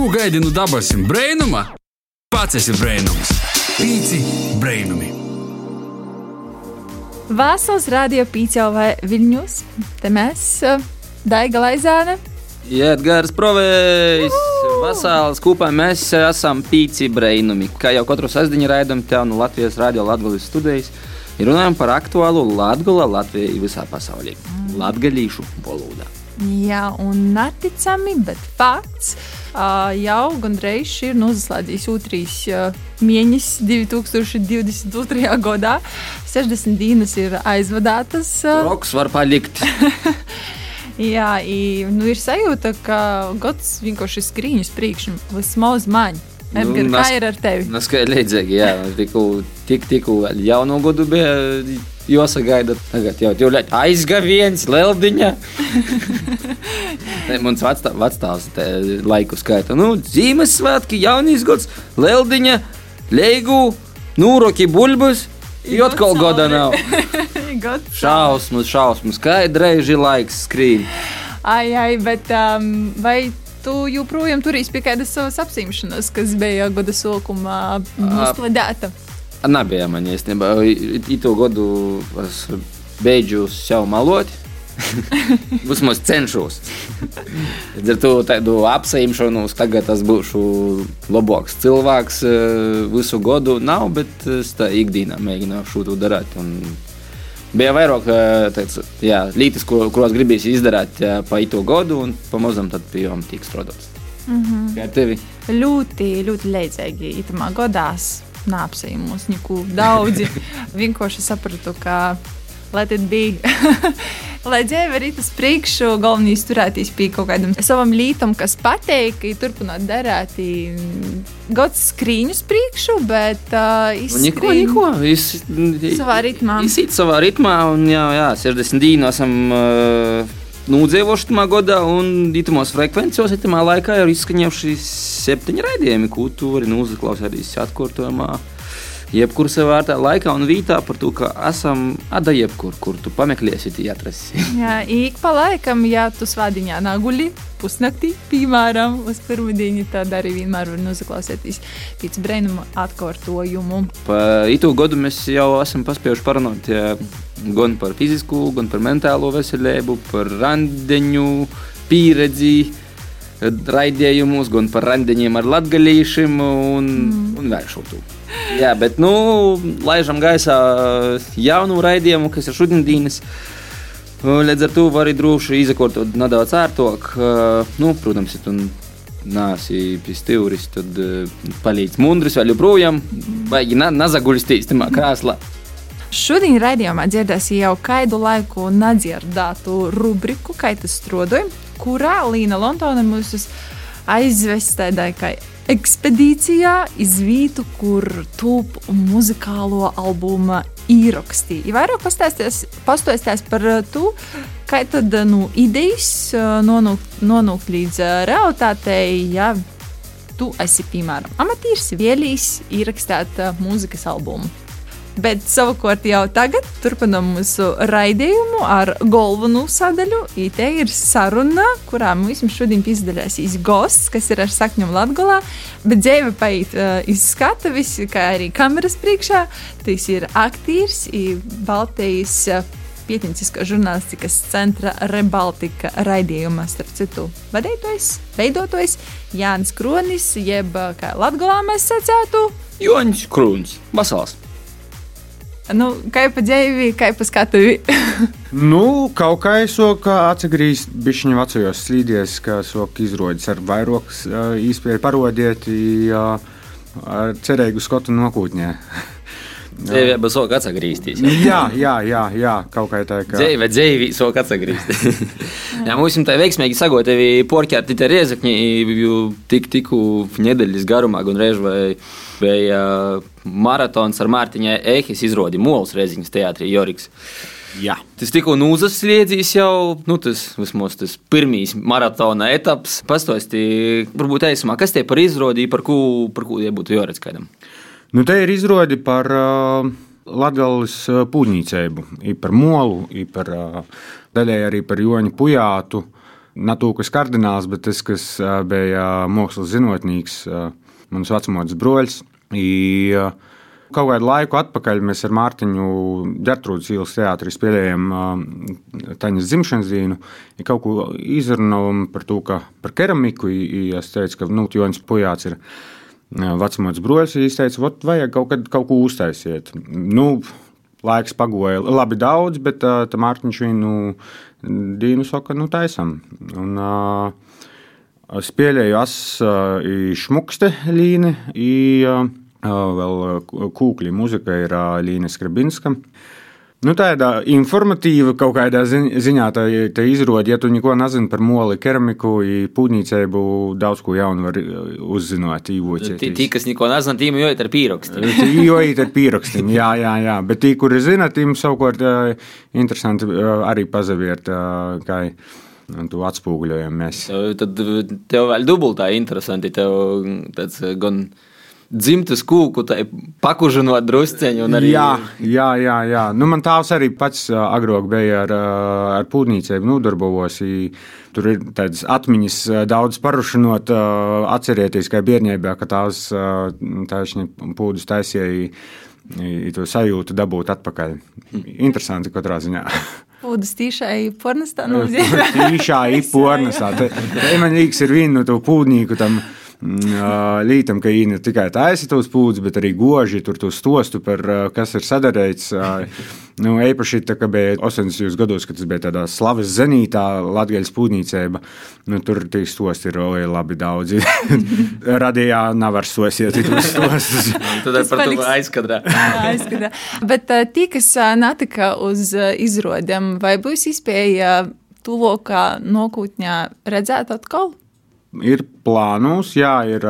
Ko gaidi no dabasim brainuma? Pats esi brainums. Pīci brainumi. Vāsals rādīja pīķelvai Viļņus. Te mēs, eh, Daiga Laizāne. Jēdgars Provējs, Vasāls kopā mēs esam pīci brainumi. Kā jau katru sasdiņu raidam tev no Latvijas radio Latgulis studijas, ir runājam par aktuālu Latgula Latvijai visā pasaulī. Latgalīšu valodā. Jā, un neticami, bet fakts. Jau gandrīz ir noslēdzies otrais uh, mēnesis 2022. gadā. 60 dienas ir aizvadātas. Roks var palikt. Jā, i, nu, ir sajūta, ka gads vienkārši skrieņš priekšā, vismaz man. Nu, kā ir ar tevi? Tas kā līdzīgi, jā, tikko tik, tikko jaunu gadu bija jāsagaida. Tagad jau ir aizgaviens, leldiņa. Mans vecāks laiku skaita. Nu, Ziemassvētki, jaunīs gads, leldiņa, leigu, nūroki buļbus. Jot kaut gada nav. Šausmas, šausmas, kā ir reiži laiks skrīt. Ai, ai, bet um, vai tu joprojām turēsi pie kādas savas apsimšanas, kas bija gada sākumā noslēdēta? Nebija man īstenībā. Itu gadu es beidzu sev malot. Vismaz cenšos. Līdz ar to tādu apseimšanos, tagad es būšu labāks cilvēks eh, visu gadu. Nav, bet es tā ikdienā mēģināšu to darīt. Un Bija vairāk jā, lietas, ko, kuras gribēju izdarīt eh, pa itu gadu, un pamazām tad pie jām tiek strādāts. Mm -hmm. Kā ar tevi? Ļoti, ļoti leidzīgi. Itamā godās nāpsījumus, neko daudzi. Vienkārši sapratu, ka, lai tad bija, lai dzīve arī tas priekšu, galvenais turēties pie kaut kādam savam lītam, kas pateik, turpināt darīt gads skrīņus priekšu, bet uh, Neko, neko. Es, Savā ritmā. Izsīt savā ritmā, un jā, jā 60 dīnu esam uh, nūdzīvojuši tajā gadā, un itimos frekvencijos itimā laikā ir izskaņojuši septiņi raidījumi, ko tu vari uzklausīties atkārtojumā. Jebkurā savā laikā un vietā par to, ka esam ada jebkur, kur tu pameklēsi, tie atrasi. Jā, ik pa laikam, ja tu svādiņā naguli pusnaktī, piemēram, uz pirmdienu, tad arī vienmēr var noklausīties pēc brīnuma atkārtojumu. Pa itu gadu mēs jau esam paspējuši parunāt gan par fizisku, gan par mentālo veselību, par randeņu pieredzi, raidījumus, gan par randeņiem ar latgalīšiem un, mm. un vēl šo tu. Jā, bet nu, laižam gaisā jaunu raidījumu, kas ir šodienas. Līdz ar to var arī droši izakortot nedaudz ērtāk. Nu, protams, ja tu nāsi pie stūris, tad uh, palīdz mundris vēl joprojām. Vajag na nazaguļstīs tamā krēslā. Šodien raidījumā dzirdēsim jau kādu laiku nedzirdētu rubriku, kā tas strādāja, kurā Līna Londona mūs aizvest tādai kā ekspedīcijā iz vietu, kur top muzikālo albumu īrakstīja. Ja vairāk pastāstīs par to, kā tad nu, idejas nonākt, nonākt līdz realitātei, ja tu esi, piemēram, amatieris, vielīs, ierakstīt mūzikas albumu. Bet savukārt jau tagad turpinām mūsu raidījumu ar galveno sadaļu. Te ir saruna, kurā mums šodien piedalīsies gosts, kas ir ar sakņiem Latvijā. Bet dzīve paiet uh, iz skatuves, kā arī kameras priekšā. Tas ir aktieris, Baltijas uh, pieteiciskā žurnālistikas centra Rebaltika raidījumā, starp citu, vadītājs, veidotājs Jānis Kronis, jeb kā Latvijā mēs secētu. Joņš Krūns, Vasals. Nu, kā jau pa dzīvi, kā jau pa skatuvi. nu, kaut kā es soku atgriezt bišķiņu vecajos slīdies, ka soku izrodas ar vairāk uh, īspēju parodiet, uh, ar cerīgu skotu nokūtņē. Dzīvē būs sok atsagrīstīs. jā, jā, jā, jā, kaut kā tā. Ka... Dzīvē, dzīvē, sok atsagrīstīs. jā, mums tā veiksmīgi sagotevi porķēti te riezakņi, jo tik tiku nedēļas garumā, un reiz vai bija maratons ar Mārtiņai Ehis izrodi Mols Reziņas teātrī Joriks. Jā. Tas tikko uzsliedzīs jau, nu, tas vismaz tas pirmīs maratona etaps. Pastāstī, varbūt īsumā, kas tie par izrodi, par ko, par ko tie būtu jāredz kādam. Nu, te ir izrādi par uh, Latvijas uh, pūģnīcību, par molu, par uh, daļai arī par Joņu Pujātu. ne to, kas kardināls, bet tas, kas ā, bija mākslas zinātnīgs, ā, mans vecmods broļs. I, Kaut kādu laiku atpakaļ mēs ar Mārtiņu Gertrūdas ielas teātrī spēlējām Taņas dzimšanas dienu. Ja kaut ko izrunājām par to, ka par keramiku. Ja es teicu, ka nu, Jonas Pujāts ir vecmots broļs. Viņš teica, ka vajag kaut, kad, kaut ko uztaisiet. Nu, laiks pagoja labi daudz, bet uh, Mārtiņš viņu dīnu saka, nu taisam. Un, uh, spēlēju as uh, šmukste līni. I, uh, vēl kūkļi muzika ir Līna Skrabinska. Nu, tāda informatīva kaut kādā ziņā tā, tā izrāda, ja tu neko nezini par moli, keramiku, pūnīcēbu, daudz ko jaunu var uzzināt. Tī, kas neko nezina, jau ir ar pīrakstu. jo ir ar pīrakstiem, jā, jā, jā. Bet tī, kuri zina, tīm savukārt interesanti arī pazaviert, kā tu atspoguļojam mēs. Tad tev vēl dubultā interesanti, tev tāds gan. Uh, dzimtas kūku, tā pakužinot drusceņu. Arī... Jā, jā, jā. jā. Nu, man tēvs arī pats agrāk bija ar, ar pūtnīcēm nodarbojos. Tur ir tādas atmiņas, daudz parušinot, atcerieties, ka bērnībā, ka tās taisni pūdus taisīja, to sajūtu dabūt atpakaļ. Interesanti katrā ziņā. Pūdas tīšai pornostā nozīmē. Tīšai pornostā. Te man līks ir viena no to pūdnīku tam Mm, lītam, ka viņi ne tikai taisa tos pūdzes, bet arī goži tur to stostu par kas ir sadarīts. Nu, īpaši tā, bija 80. gados, kad tas bija tādā slavas zenītā, Latvijas pūnīcēba. Nu, tur tie stosti ir oi, labi daudzi. Radījā nevar sosiet tos stostus. Tad par to aizkadrā. aizkadrā. Bet tie, kas netika uz izrodēm, vai būs iespēja tuvākā nākotnē redzēt atkal? Ir plānos, jā, ir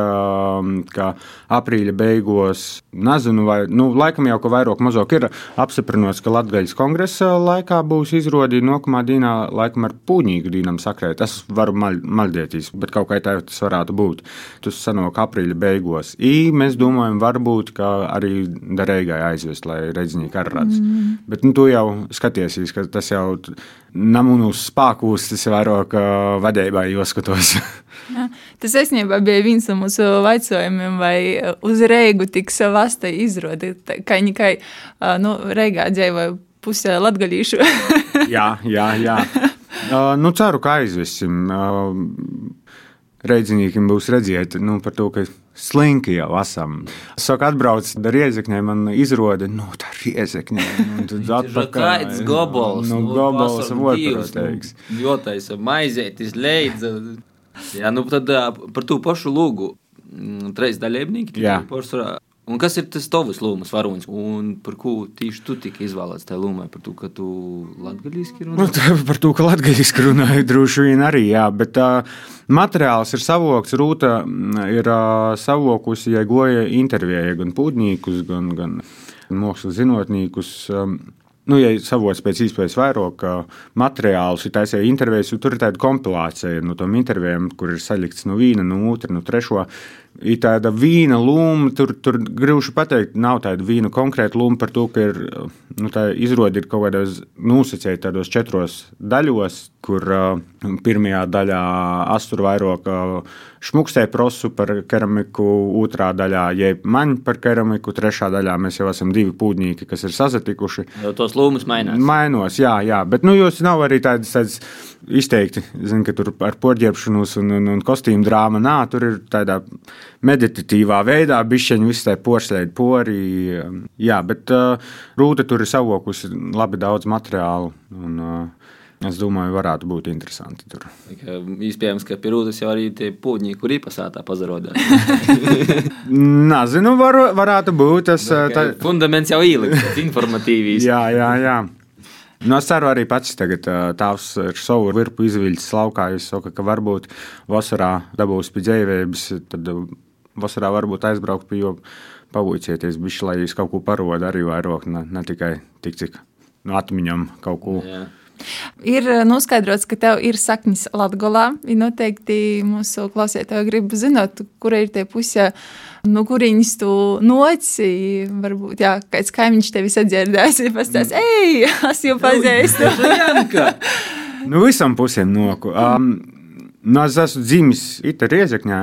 kā aprīļa beigās. Nezinu, vai nu, laikam jau ka vairāk mazāk ir apstiprināts, ka Latvijas kongresa laikā būs izrādīta nākamā dienā, laikam ar pūņīgu dienam sakrēt. Tas var maļ, maļdēties, bet kaut kā tā tas varētu būt. Tas sanāk aprīļa beigās. I mēs domājam, varbūt, arī darīgai aizvest, lai redzinieki arī redz. Mm. Bet nu, tu jau skaties, ka tas jau nav mūsu spēkos, tas ir vairāk vadībai jāskatos. Tas īstenībā bija viens no mūsu jautājumiem, vai uz Reigu tiks vasta izrāde. Kā viņi kā nu, Reigā dzīvoja pusē latgaļīšu. jā, jā, jā. Uh, nu, ceru, ka aizvesim. Uh, Reidzinīkiem būs redzēt, nu, par to, ka slinki jau esam. Saka, atbrauc ar riezekņiem, man izrāda, nu, tā ir riezekņa. Nu, tad atpakaļ. Kāds gobals? Nu, gobals, otrs teiks. Jotais, maizētis, leidza. Jā, nu tad par to pašu lūgu. Mm, trīs dalībnieki. Porcelā. Un kas ir tas tavs lomas varonis? Un par ko tieši tu tika izvēlēts tajā lomā? Par to, ka tu latviešu runā? Nu, par to, ka latviešu runāju, droši vien arī, jā. Bet uh, materiāls ir savokts, rūta ir uh, savokusi, ja goja intervijai gan pūdnīkus, gan, gan mākslas zinātnīkus. Um, nu, ja savots pēc iespējas vairāk materiālus, ir taisīja intervijas, tur ir tāda kompilācija no tām intervijām, kur ir salikts no viena, no otra, no trešā ir tāda vīna lūma. Tur, tur grūti pateikt, nav tāda vīna konkrēta lūma par to, ka ir nu, izrādi ir kaut kādos nosacīti tādos četros daļos, kur uh, pirmajā daļā astur vairāk uh, šmukstē prosu par keramiku, otrā daļā jeb man par keramiku, trešā daļā mēs jau esam divi pūģnieki, kas ir sazatikuši. Jau tos lūmas mainās. Mainos, jā, jā, bet nu, jūs nav arī tādas. tādas izteikti, zin, ka tur ar porģērbšanos un, un, un kostīmu drāmu nā, tur ir tādā meditatīvā veidā, bišķiņi visu tai porcelēdi pori. Jā, bet uh, rūta tur ir savokusi labi daudz materiālu. Un, uh, Es domāju, varētu būt interesanti. Tur. Iespējams, ka pie rūtas jau arī tie pūģi, kur īpasātā pazarodās. Nezinu, var, varētu būt tas. Tā... Fundaments jau īlikts, informatīvs. jā, jā, jā. Nu, es ceru, arī pats tagad tēvs ar savu virpu izviļas laukā. Es saku, ka varbūt vasarā dabūs pie dzēvības, tad vasarā varbūt aizbraukt pie jo pavūcieties, bišķi, lai jūs kaut ko paroda arī vairāk, ne, ne tikai tik cik no atmiņām kaut ko. Jā. Ir noskaidrots, ka tev ir saknes Latvijā. Noteikti mūsu klausītāji grib zināt, kur ir tie pusē no kurienes tu noci. Varbūt jā, kāds kaimiņš tevi sadzirdēs, ir pastāstījis, ej, es jau pazīstu. nu, visam pusēm noku. Um, Nu, es esmu dzimis Ita Riezekņā,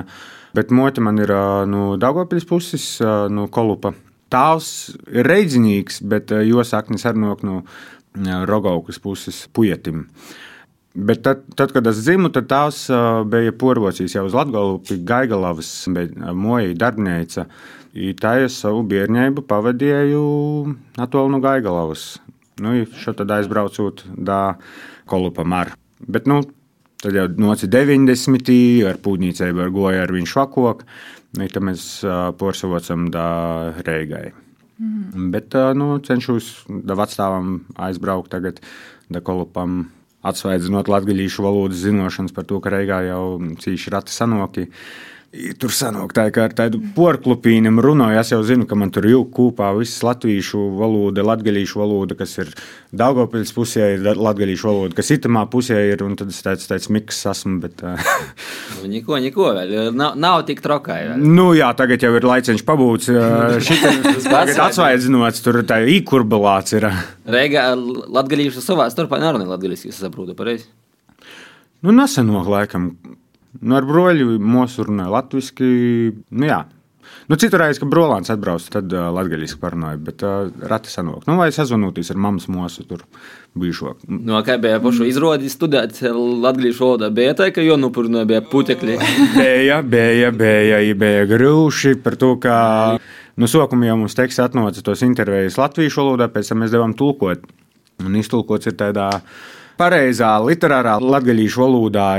bet mote man ir ā, no Daugopils puses, ā, no Kolupa. Tāvs ir reidzinīgs, bet ā, jo saknes arī nok no ā, Rogaukas puses pujetim. Bet tad, tad, kad es dzimu, tad tās ā, bija porvocījis jau uz Latgalu, pie Gaigalavas, bija moja darbnīca. I Tā es savu bērnību pavadīju attālu no Gaigalavas. Nu, šo tad aizbraucot da Kolupa mar. Bet, nu, tad jau noci 90. ar pūģnīcēju ar goju ar viņu švakok. Nu, tad mēs porsavocam da Reigai. Mm. Bet, nu, cenšos da vecstāvam aizbraukt tagad da Kolupam atsvaidzinot latgaļīšu valodas zinošanas par to, ka Reigā jau cīši rati sanoki. Tur sanāk, tā kā ar tādu porklupīnu runāju. Es jau zinu, ka man tur ir kopā viss latviešu valoda, latviešu valoda, kas ir Daugopils pusē, ir latviešu valoda, kas itamā pusē ir. Un tad es teicu, tāds miks esmu. Bet, Nu, Neko, neko vēl. Nav, nav tik trokai. Nu jā, tagad jau ir laiciņš pabūts. Šis atsvaidzinots, tur tā īkurbulāts ir. Reigā latgalīši savā starpā nerunā latgalīski, es saprotu pareizi. Nu, nesenāk, laikam. Nu, ar broļu mūsu runāja latviešu. Nu, jā. Nu, citur reiz, kad brolāns atbrauc, tad uh, latviešu parunāja, bet uh, rati sanāk. Nu, vai sazvanūties ar mammas mūsu tur bijušo. No Nu, kā bija pašu izrādi studēt latgalīšu valodā, bija tā, ka jau nupurnoja bija putekļi. Bija, bija, bija, bija grūti par to, ka no sākuma jau mums teksts atnāca tos intervijas latviešu valodā, pēc tam mēs devām tulkot. Un iztulkots ir tādā pareizā, literārā latviešu valodā.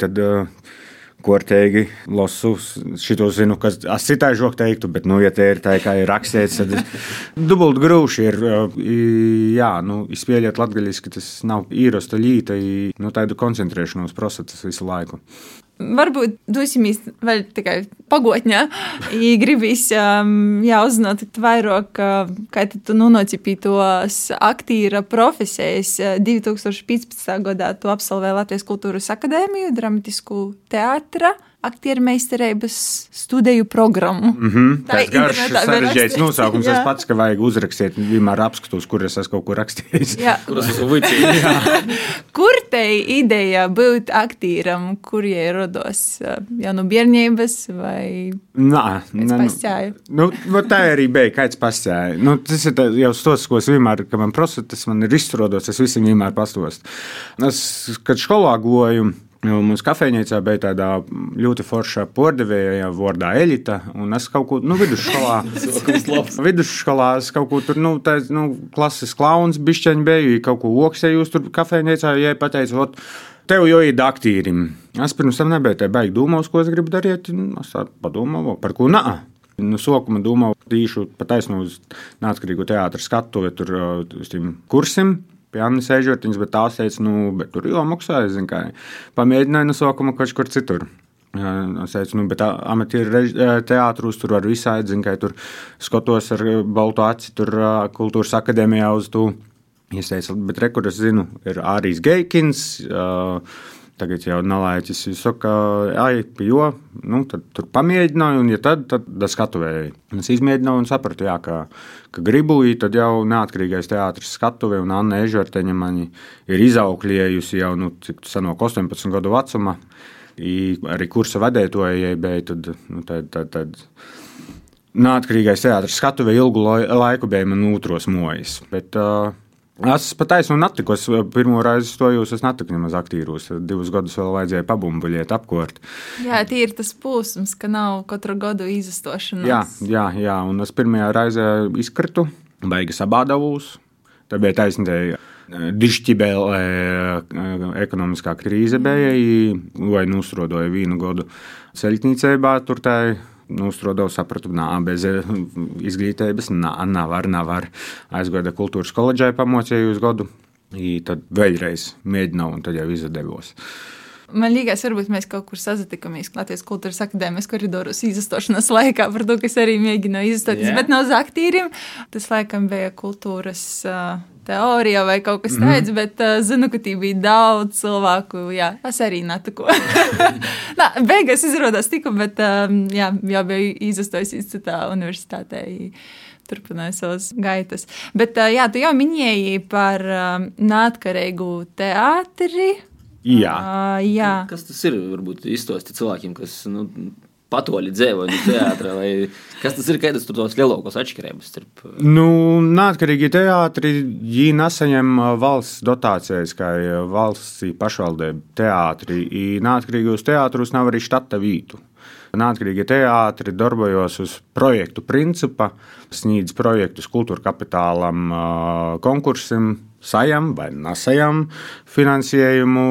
Tad, uh, Kortīgi lasu, šito zinu, kas citai žok teiktu, bet, nu, ja te ir tā, kā ir rakstīts, tad dubult grūši ir, i- jā, nu, izspēlēt latgaļiski, tas nav īrosta līta, nu, tādu koncentrēšanos tas visu laiku. Varbūt dosimies vēl tikai pagotnē. Ja gribīs um, uzzināt vairāk, kā tu nonāci pie tos aktīra profesijas. Uh, 2015. gadā tu absolvēji Latvijas kultūras akadēmiju, dramatisku teātra. Aktieru meistarības studiju programmu. Mm Mm, tas garš, internetā var sarežģīts nosaukums. Jā. Es pats, ka vajag uzrakstīt, vienmēr apskatos, kur es esmu kaut ko rakstījis. Jā. Kuras esmu vicīgi. Kur te ideja būt aktīram, kur jai rados? Uh, Jau no bērnības vai Nā, nē, nu, pastāju? nu, nu, tā arī bija. Kāds pastāja? Nu, tas ir tā- jau tas, ko es vienmēr, kad man prasa, tas man ir izstrādāts. Es visiem vienmēr pastostu. Es, kad skolā goju. Mums kafejnīcā bija tāda ļoti forša pordevēja vārdā Elita. Es kaut ko nu, vidusskolā, vidusskolā es kaut ko tur, nu, tā, nu klases klauns, bišķiņš biju, kaut ko oksēju tur kafejnīcā, ja pateicu, tev jau ir aktīrim. Es pirms tam nebiju tā baigi domājis, ko es gribu darīt. Es padomāju, par ko nē. Nu, sākumā domāju, tīšu pataisnu uz neatkarīgu teātru skatu, vai tur uz tiem kursiem. Pie Annas Ežertiņas, bet tās teica, nu, bet tur jau maksāja, zin kā. Pamēģināju no sākuma kaut kur citur. Es teicu, nu, bet amatieru teātrus tur var visādi, zin kā tur skatos ar baltu aci, tur kultūras akadēmijā uz to. Es teicu, bet re, kur es zinu, ir Ārijs Geikins. ā, Tagad jau nalaiķis. Saka, ai, jo, nu, tad tur pamēģināju, un, ja tad, tad, skatuvēju. Es izmēģināju un sapratu, jā, ka, ka gribu, tad jau neatkarīgais teātris skatuvē, un Anna Ežerteņa mani ir izaugļējusi jau, nu, cik sanāk, 18 gadu vecumā. I arī kursa vadētojai bija, tad, nu, tad, tad, tad neatkarīgais teātris skatuvē ilgu lai- laiku bija man otros mojas. Bet, uh, Es pat aizsnu natiku. Es pirmo reizi stojos, es netiku nemaz aktīvos. Divus gadus vēl vajadzēja pabumbuļiet, apkort. Jā, tie ir tas posms, ka nav katru gadu izastošanās. Jā, jā, jā, un es pirmajā reizē izkritu, beigas abādavūs. Tā bija taisnība. Dišķibēlē ekonomiskā krīze bija, vai nusrodoja vienu gadu ceļtniecībā, tur tā Nustrodoju, sapratu, ka bez eh, izglītības nā, nevar, nevar. Aizgāju kultūras koledžai, pamocīju uz gadu. I tad vēlreiz mēģināju, un tad jau izdevos. Man liekas, varbūt mēs kaut kur sazināmies Latvijas kultūras akadēmijas koridoros izastošanās laikā, par to, kas arī mēģināja izastoties, Jā. bet no uz aktīriem. Tas laikam bija kultūras uh, teorija vai kaut kas tāds, mm. bet uh, zinu, ka tie bija daudz cilvēku. Jā, es arī netiku. Nā, beigās izrādās tiku, bet um, jā, jau biju izastojis citā universitātē. Turpināju savas gaitas. Bet, uh, jā, tu jau minēji par um, neatkarīgu teātri. Jā, Uh, jā. Kas tas ir? Varbūt izstāsti cilvēkiem, kas nu, patoļi dzīvo no teātra. vai Kas tas ir? Kādas tur tos lielākos atšķirības starp? nu, neatkarīgi teātri, viņi nesaņem ā, valsts dotācijas, kā ā, valsts pašvaldība teātri. I Neatkarīgos teātrus nav arī štata vītu. Neatkarīgi teātri darbojas uz projektu principa, sniedz projektus kultūra kapitālam, konkursam, sajam vai nesajam finansējumu.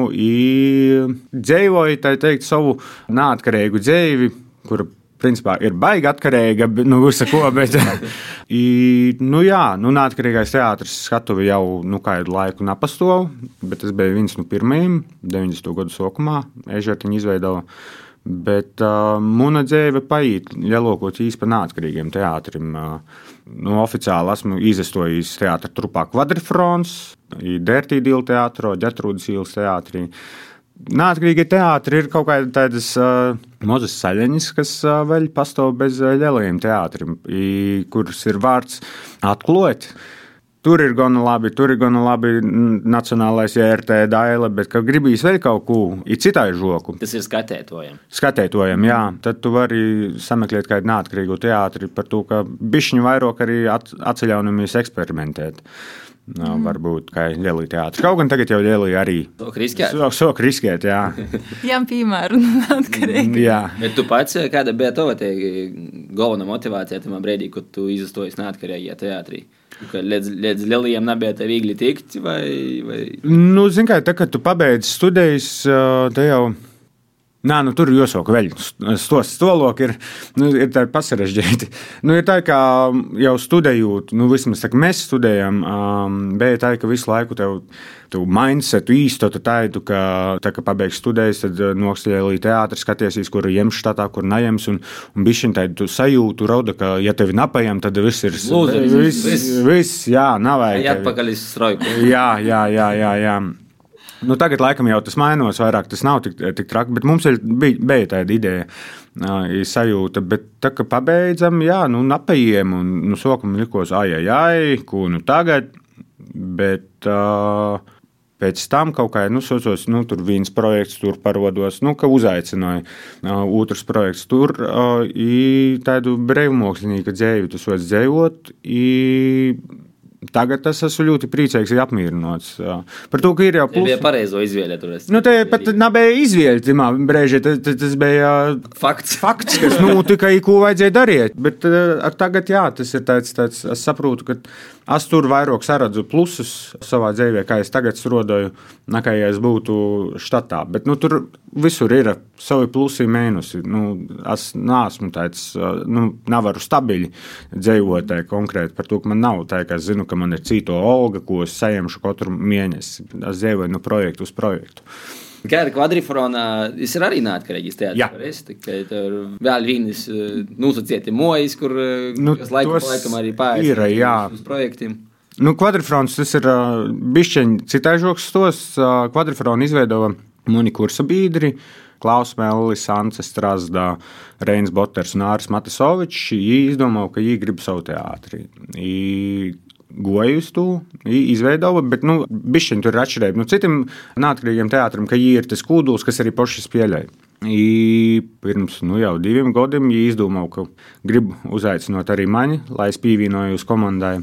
Dzīvoja, tā teikt, savu neatkarīgu dzīvi, kur principā ir baigi atkarīga no nu, visa ko. Bet, i, nu, jā, nu, neatkarīgais teātris skatuvi jau nu, kādu laiku nepastāv, bet tas bija viens no pirmajiem 90. gadu sākumā. Ežertiņa izveidoja. Bet uh, mana dzīve paiet lielākoties par neatkarīgiem teātriem. Uh, nu, oficiāli esmu izstojis teātris trupā Quadrifrons, Dērtīdīla teātrī, Ģetrūdas ielas teātrī. Neatkarīgi teātris ir kaut kādas tādas uh, mazas saļaņas, kas uh, vēl pastāv bez uh, lielajiem teātriem, kuras ir vārds atklāt. Tur ir gana labi, tur ir gana labi nacionālais JRT daila, bet, kad gribīs vēl kaut ko, ir citai žoku. Tas ir skatētojam. Skatētojam, jā, tad tu vari sameklēt kādu neatkarīgu teātri par to, ka bišķiņu vairāk arī at- atceļaunamies eksperimentēt. Nā, varbūt kā lielī teātris. Kaut gan tagad jau lielī arī. Sok riskēt. Sok, sok riskēt, jā. Jā, piemēram, atkarīgi. jā. Bet tu pats, kāda bija tava te galvenā motivācija tajā brīdī, kad tu izstājies neatkarīgajā teātrī? Līdz, līdz lielajiem nebija tā viegli tikt, vai, vai... Nu, zini, kā tā, kad tu pabeidz studijas, te jau. Nē, nu, tur jāsaka, vēl stos stoloki ir, nu, ir tā pasarežģīti. Nu, ir tā, kā jau studējot, nu, vismaz tā, ka mēs studējam, um, bija tā, ka visu laiku tev, tev mindsetu īstotu tādu, ka, tā, ka pabeigts studijas, tad noksļēlī teātris skaties, kur iems štatā, kur neiems, un, un bišķiņ tādu sajūtu rauda, ka, ja tevi napajam, tad viss ir. Lūzeris. Viss, Viss. viss, jā, nav vajag. Jā, atpakaļ uz strojku. Jā, jā, jā. jā, jā. Nu, tagad, laikam, jau tas mainās vairāk. Tas nav tik, tik traki, bet mums ir, bija, bija tāda ideja, ā, sajūta. Bet tā kā pabeidzam, jā, nu, napējiem un nu, sokam likos, ai, ai, ai, ko nu tagad. Bet uh, pēc tam kaut kā, nu, socios, nu, tur viens projekts, tur parodos, nu, ka uzaicināja uh, otrs projekts. Tur uh, i tādu brīvmākslinieku dzēju, tas vajag dzējot. I, Tagad es esmu ļoti priecīgs, ir apmierināts. Par to, ka ir jau Tā bija plusi. pareizo izvēle. Nu, te pat nebija izvēle, brīžī. Tas, tas bija Fakts. fakts, kas nu, tikai ko vajadzēja darīt. Bet uh, tagad, jā, tas ir tāds, tāds es saprotu, ka es tur vairāk saredzu plusus savā dzīvē, kā es tagad strādāju, nekā ja es būtu štatā. Bet nu, tur visur ir savi plusi un mīnusi. Nu, es neesmu tāds, uh, nu, nevaru stabili dzīvot tā konkrēti par to, ka man nav tā, ka es zinu, ka man ir cita olga, ko es saņemšu katru mēnesi. Es dzīvoju no projekta uz projektu. Kā ar kvadrifrona, tas ir arī neatkarīgs teātris. Tikai Tur vēl vienas nosacīti mojas, kur nu, Nu, tos laikam arī jā. uz projektiem. Nu, kvadrifrons tas ir uh, bišķiņš citai žoks stos. Uh, kvadrifronu izveidoja mani kursa biedri. Klaus Mellis, Ants Strasdā, Reins Boters un Ārs Matisovičs. Viņi izdomāja, ka viņi grib savu teātri. I To izveidoja, bet nu, bišķiņi tur ir atšķirība. Nu, citiem neatkarīgiem teātrim, ka ir tas kūduls, kas arī spēlē. I pirms nu, jau diviem gadiem viņi izdomāja, ka grib uzaicināt arī mani, lai es pievienojos komandai.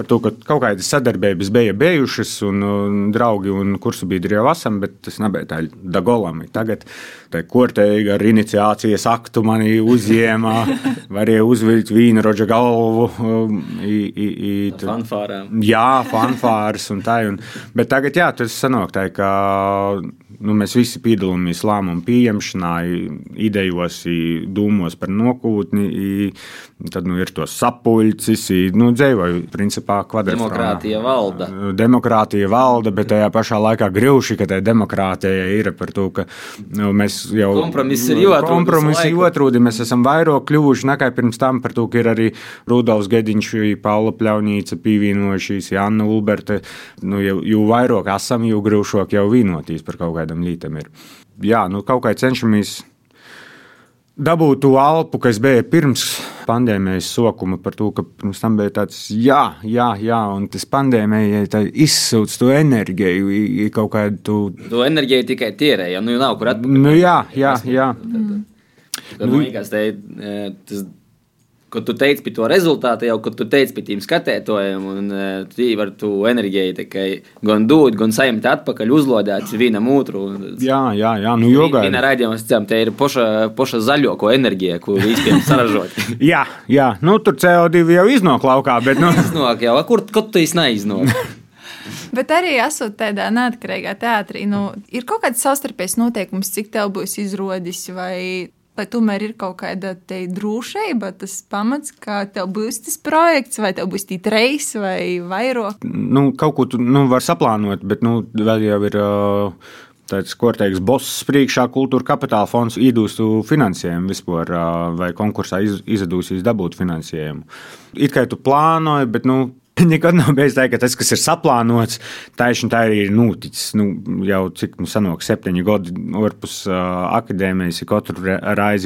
Par to, ka kaut kādas sadarbības bija bijušas, un, un draugi un kursu biedri jau esam, bet tas nebija tā dagolami. Tagad tā korteiga ar iniciācijas aktu mani uzņēma, varēja uzvilkt vīnu roģa galvu. um, i- i- i- tu- Fanfārām. Jā, fanfārs un tā. Un, bet tagad, jā, tas sanāk tā, ka nu, mēs visi piedalāmies lēmumu pieņemšanā, idejos, i dūmos par nokūtni, i, tad nu, ir tos sapuļcis, i, nu, dzēvoju, principā, kvadrātā. Demokrātija valda. Demokrātija valda, bet tajā pašā laikā grūši, ka tā demokrātija ir par to, ka nu, mēs jau Kompromiss ir visu Kompromiss ir jāatrod. Mēs esam vairāk kļuvuši nekā pirms tam par to, ka ir arī Rudolfs Gediņš, Paula Pļaunīca pievienojušies, Janna Ulberta. Nu, jau, jo vairāk esam, jo grūšāk jau vienotīs par kaut kādam lītam ir. Jā, nu kaut kā cenšamies dabūt to alpu, kas bija pirms pandēmijas sokuma par to, ka pirms tam bija tāds, jā, jā, jā un tas pandēmija izsūc to enerģiju, i kaut kādu. Tu... To enerģiju tikai tierē, ja nu nav kur atpakaļ. Nu, jā, jā, jā. Tad man liekas, e, tas, kad tu teici par to rezultātu, jau kad tu teici par tiem skatētojiem, un e, tu var tu enerģiju tikai gan dot, gan saņemt atpakaļ, uzlodēt vienam otru. Jā, jā, jā, nu jogā. Viena raidījuma cēlā, te ir poša, poša zaļo enerģija, ko vispirms saražot. Jā, jā, nu tur CO2 jau iznāk laukā, bet nu, Iznāk jau, a, kur, kur tu īsti neiznāk? Bet arī esot tādā neatkarīgā teātrī, nu, ir kaut kāds savstarpējs noteikums, cik tev būs izrodis, vai, vai tomēr ir kaut kāda drošība, tas pamats, ka tev būs tas projekts, vai tev būs tī reis vai vairāk. nu, kaut ko tu nu, vari saplānot, bet nu, vēl jau ir. Uh, Tāds, ko teiks, boss priekšā, kultūra kapitāla fonds iedūstu finansējumu vispār, vai konkursā iz, izdosies dabūt finansējumu. It kā tu plānoji, bet nu, nekad nav bijis tā, ka tas, kas ir saplānots, taisni tā arī ir noticis. Nu, jau cik nu, sanāk, septiņi gadi ārpus uh, akadēmijas, ir katru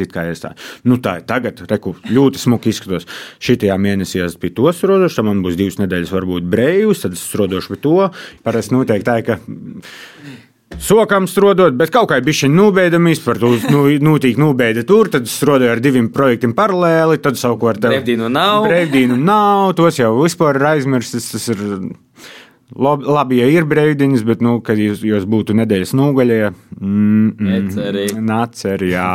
it kā es tā. Nu, tā ir tagad, reku, ļoti smuki izskatos. Šitajā mēnesī es biju to strādājis, tad man būs divas nedēļas, varbūt brīvs, tad es strādāšu pie to. Parasti noteikti tā, ka Sokam strādājot, bet kaut kā bija nobēdamies par to, nu, nūtīgi nobēda tur, tad strādāju ar diviem projektiem paralēli, tad savukārt Brīvdienu nav. Brīvdienu nav, tos jau vispār ir aizmirstis, tas ir labi, labi ja ir brīvdienas, bet, nu, kad jūs, jūs būtu nedēļas nogaļie, mm, Neceri. Naceri, jā.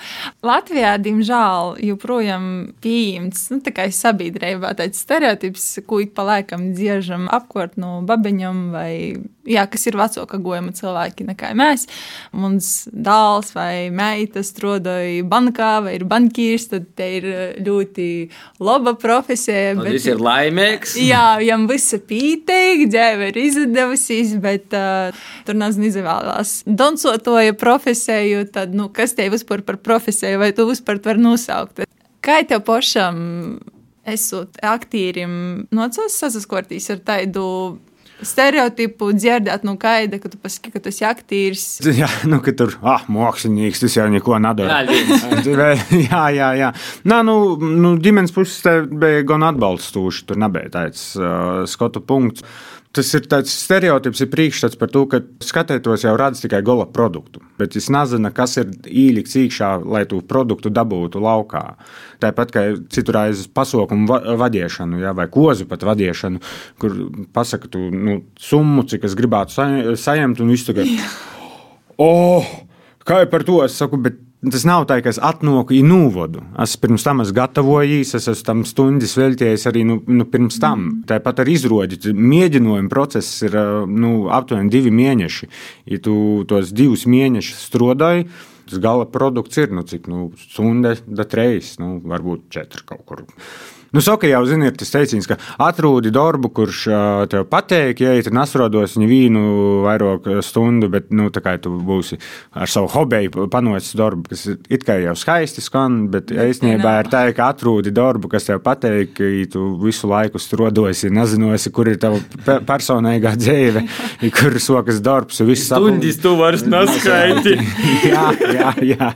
Latvijā, diemžēl, joprojām pieņemts nu, tā sabiedrībā tāds stereotips, ko ik pa laikam dziežam apkārt no babeņiem, vai jā, kas ir vecāka gojuma cilvēki nekā mēs. Mums dēls vai meita strādāja bankā vai ir bankīrs, tad te ir ļoti laba profesija. Un viss ir laimīgs. Jā, viņam viss ir pīteikts, dzīve ir izdevusies, bet uh, tur nezinu, izvēlējās dancotoja profesiju. Tad, nu, kas te vispār par profesiju, vai tu vispār to vari nosaukt? Kā tev pašam, esot aktīrim, nocās sasaskortīs ar tādu stereotipu, dzirdēt no kaida, ka tu pasaki, ka tu esi aktīrs? Jā, nu, ka tur, ah, mākslinieks, tas jau neko nedara. Jā, jā, jā, jā. Nā, nu, nu, ģimenes puses te bija gan atbalstoši. Tur nebija tāds uh, skatu punkts. Tas ir tāds stereotips, ir priekšstats par to, ka skatētos jau redz tikai gola produktu. Bet es nezinu, kas ir īlikts iekšā, lai tu produktu dabūtu laukā. Tāpat kā citur aiz pasaukumu va vadīšanu, ja, vai kozu pat vadīšanu, kur pasaka tu nu, summu, cik es gribētu sa saņemt, un viss tagad. Oh, kā jau par to es saku, bet tas nav tā, ka es atnāku į nūvodu. Es pirms tam esmu gatavojis, es esmu tam stundas veltījis arī nu, nu, pirms tam. Mm. Tāpat ar izrodi. Mēģinājuma process ir nu, aptuveni divi mēneši. Ja tu tos divus mēnešus strādāji, tas gala produkts ir nu, cik nu, stunda, da trejas, nu, varbūt četri kaut kur. Nu, Saka jau zina, ir tas teiciens, ka atrodi darbu, kurš tev patīk, ja tu nesrodos viņu vīnu vairāk stundu, bet nu, tā kā tu būsi ar savu hobiju panocis darbu, kas it kā jau skaisti skan, bet īstenībā ir tā, ka atrodi darbu, kas tev ja tu visu laiku strodosi, nezinosi, kur ir tava pe- personīgā dzīve, kur sokas darbs, viss Stundis tu vairs neskaiti. jā, jā, jā.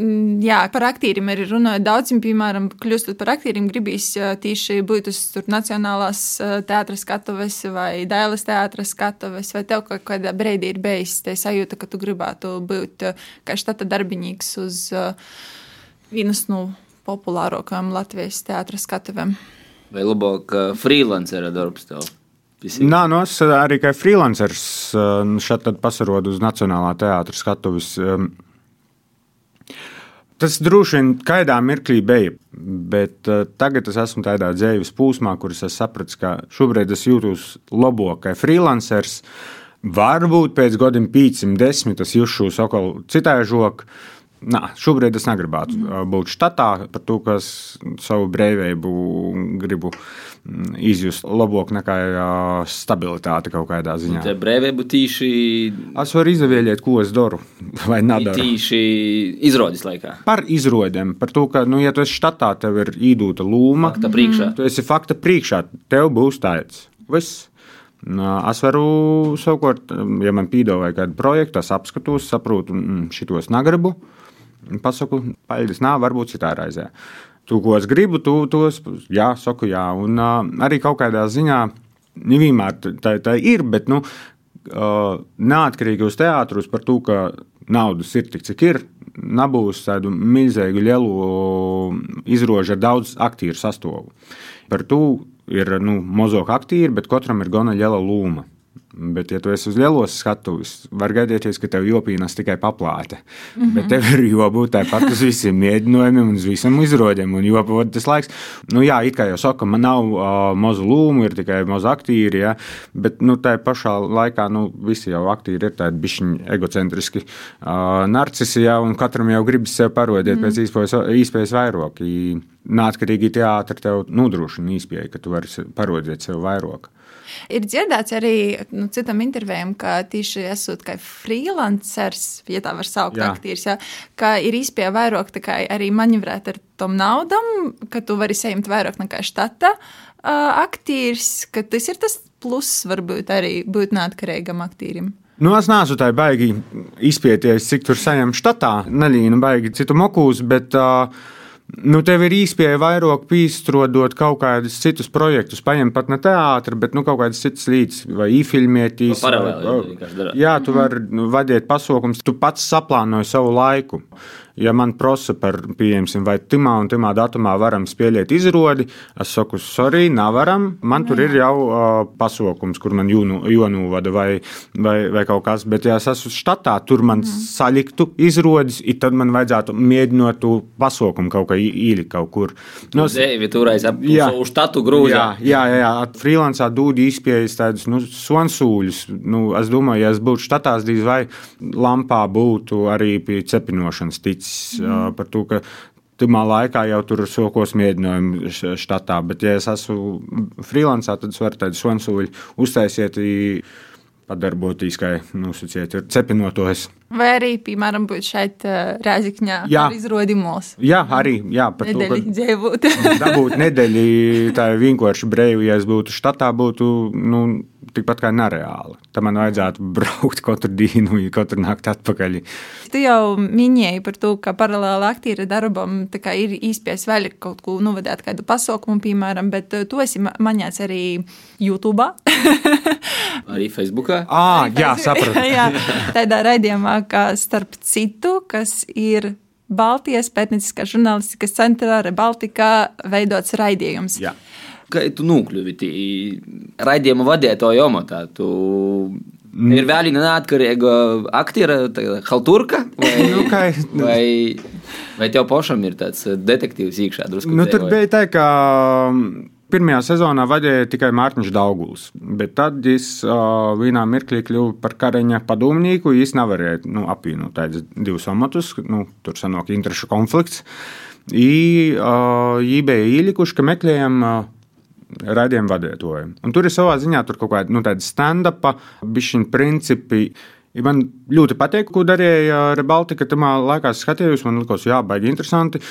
Mm, Jā, par aktieriem arī runājot. Daudziem, piemēram, kļūstot par aktieriem, gribīs tieši būt uz tur Nacionālās teātras skatuves vai Dailas teātras skatuves, vai tev kaut kādā brīdī ir bijis tā sajūta, ka tu gribētu būt kā štata darbinīgs uz vienas no populārākajām Latvijas teātras skatuvēm. Vai labāk freelancera darbs tev? Nā, nu es arī kā freelanceris uh, šeit tad pasarodu uz Nacionālā teātras skatuves. um, Tas droši vien kādā mirklī bija, bet uh, tagad es esmu tādā dzīves plūsmā, kuras es sapratu, ka šobrīd es jūtos labāk kā freelanceris. Varbūt pēc gadiem, 510, es jūšu atkal citā žokā. Nā, šobrīd es negribētu mm. būt štatā, par to, ka es savu brīvību gribu mm, izjust labāk nekā ā, stabilitāti kaut kādā ziņā. Te brīvība tīši, Es varu izvēlēties, ko es daru vai nedaru. tīši izrādes laikā. Par izrodēm, par to, ka, nu, ja tu esi štatā, tev ir īdūta lūma. Fakta priekšā. Tu esi fakta priekšā, tev būs tāds. Viss. Es varu savukārt, ja man pīdāvāja kādu projektu, es apskatos, saprotu, mm, šitos negribu. Pasaku, paldies, nā, varbūt citā reizē. tu, ko es gribu, tu tos jā, saku jā. Un uh, arī kaut kādā ziņā nevienmēr tā, tā ir, bet nu, uh, neatkarīgi uz teātrus par to, ka naudas ir tik, cik ir. Nebūs tādu milzīgu lielu izrožu ar daudz aktieru sastāvu. Par to ir nu, mozoka aktieri, bet katram ir gana liela loma. Bet, ja tu esi uz lielos skatuves, var gadīties, ka tev jopīnās tikai paplāte. Mm -hmm. Bet tev ir jābūt tāpat uz visiem mēģinājumiem, uz visam izrodēm un jopavot tas laiks. Nu, jā, it kā jau saka, man nav uh, mazu lūmu, ir tikai maza aktīri, ja? bet nu, tā pašā laikā nu, visi jau aktīri ir tādi bišķiņi egocentriski uh, narcisi, ja? un katram jau gribas sev parodēt mm -hmm. pēc īspējas vairāk. Neatkarīgi teātris tev nodrošina īspēju, ka tu vari parodēt sev vairāk. Ir dzirdēts arī nu, citam intervijam, ka tieši esot kā freelancers, ja tā var saukt, jā. aktieris, jā, ka ir izpēja vairāk arī manevrēt ar tom naudam, ka tu vari saņemt vairāk nekā štata uh, aktieris, ka tas ir tas pluss varbūt arī būt neatkarīgam aktierim. Nu, es neesmu tā baigi izpēties, cik tur saņem štatā. Nelīnu baigi citu mokūs, bet uh, Nu, tev ir īspēja vairāk pīstrodot kaut kādus citus projektus, paņemt pat ne teātri, bet nu, kaut kādas citas līdzi, vai īfilmētīs. Jā, tu vari nu, vadīt pasaukumus, tu pats saplānoji savu laiku ja man prasa par, pieņemsim, vai timā un timā datumā varam spēlēt izrodi, es saku, sorry, nevaram. Man tur ir jau uh, pasaukums, kur man jonūvada vai, vai, vai kaut kas, bet ja es esmu štatā, tur man mm. saliktu izrodas, tad man vajadzētu mēģinot to pasaukumu kaut kā īlikt kaut kur. No, Dēvi turēs ap jā, uz štatu grūzi. Jā, jā, jā, jā. freelancā dūdi izpējas tādus, nu, sonsūļus. Nu, es domāju, ja es būtu štatās, dīz vai lampā būtu arī pie cepinošanas ticis teicis mm. par to, ka Timā laikā jau tur sokos mēģinājumi štatā, bet, ja es esmu freelancā, tad es varu tādu sonsūļu uztaisiet, padarboties, kā nosacīt, ir cepinotos. Vai arī, piemēram, būt šeit uh, Rēzikņā jā. izrodimos? Jā, arī, jā, par nedēļi to, dzīvot. dabūt nedēļi, tā vienkārši brīvi, ja es būtu štatā, būtu, nu, tikpat kā nereāli. Tam man vajadzētu braukt katru dienu, katru nakti atpakaļ. Tu jau minēji par to, ka paralēli aktīra darbam ir īstenībā vēl kaut ko novadīt, kādu pasaukumu, piemēram, bet tu esi maņēts arī YouTube. arī Facebookā. À, jā, sapratu. jā, tādā raidījumā, kā starp citu, kas ir. Baltijas pētnieciskā žurnālistikas centrā Rebaltikā veidots raidījums. Jā kā tu nokļuvi raidījuma vadītāja amatā? Tu mm. ir vēl viena neatkarīga aktiera, halturka? Vai, nu, kā, vai, vai tev pašam ir tāds detektīvs iekšā? Nu, tur bija tā, ka. Pirmajā sezonā vadīja tikai Mārtiņš Dauguls, bet tad es uh, vienā mirklī kļuvu par karaņa padomnieku. Es nevarēju nu, apvienot tādus divus amatus, nu, tur sanāk interešu konflikts. I, uh, bija ielikuši, ka meklējam uh, raidījumu vadītāju. Tur ir savā ziņā kaut kāda nu, stand-up, bišķiņa principi. Man ļoti patīk, ko darīja Rebaltika. Tajā laikā skatījos, man likās, jā, baigi interesanti.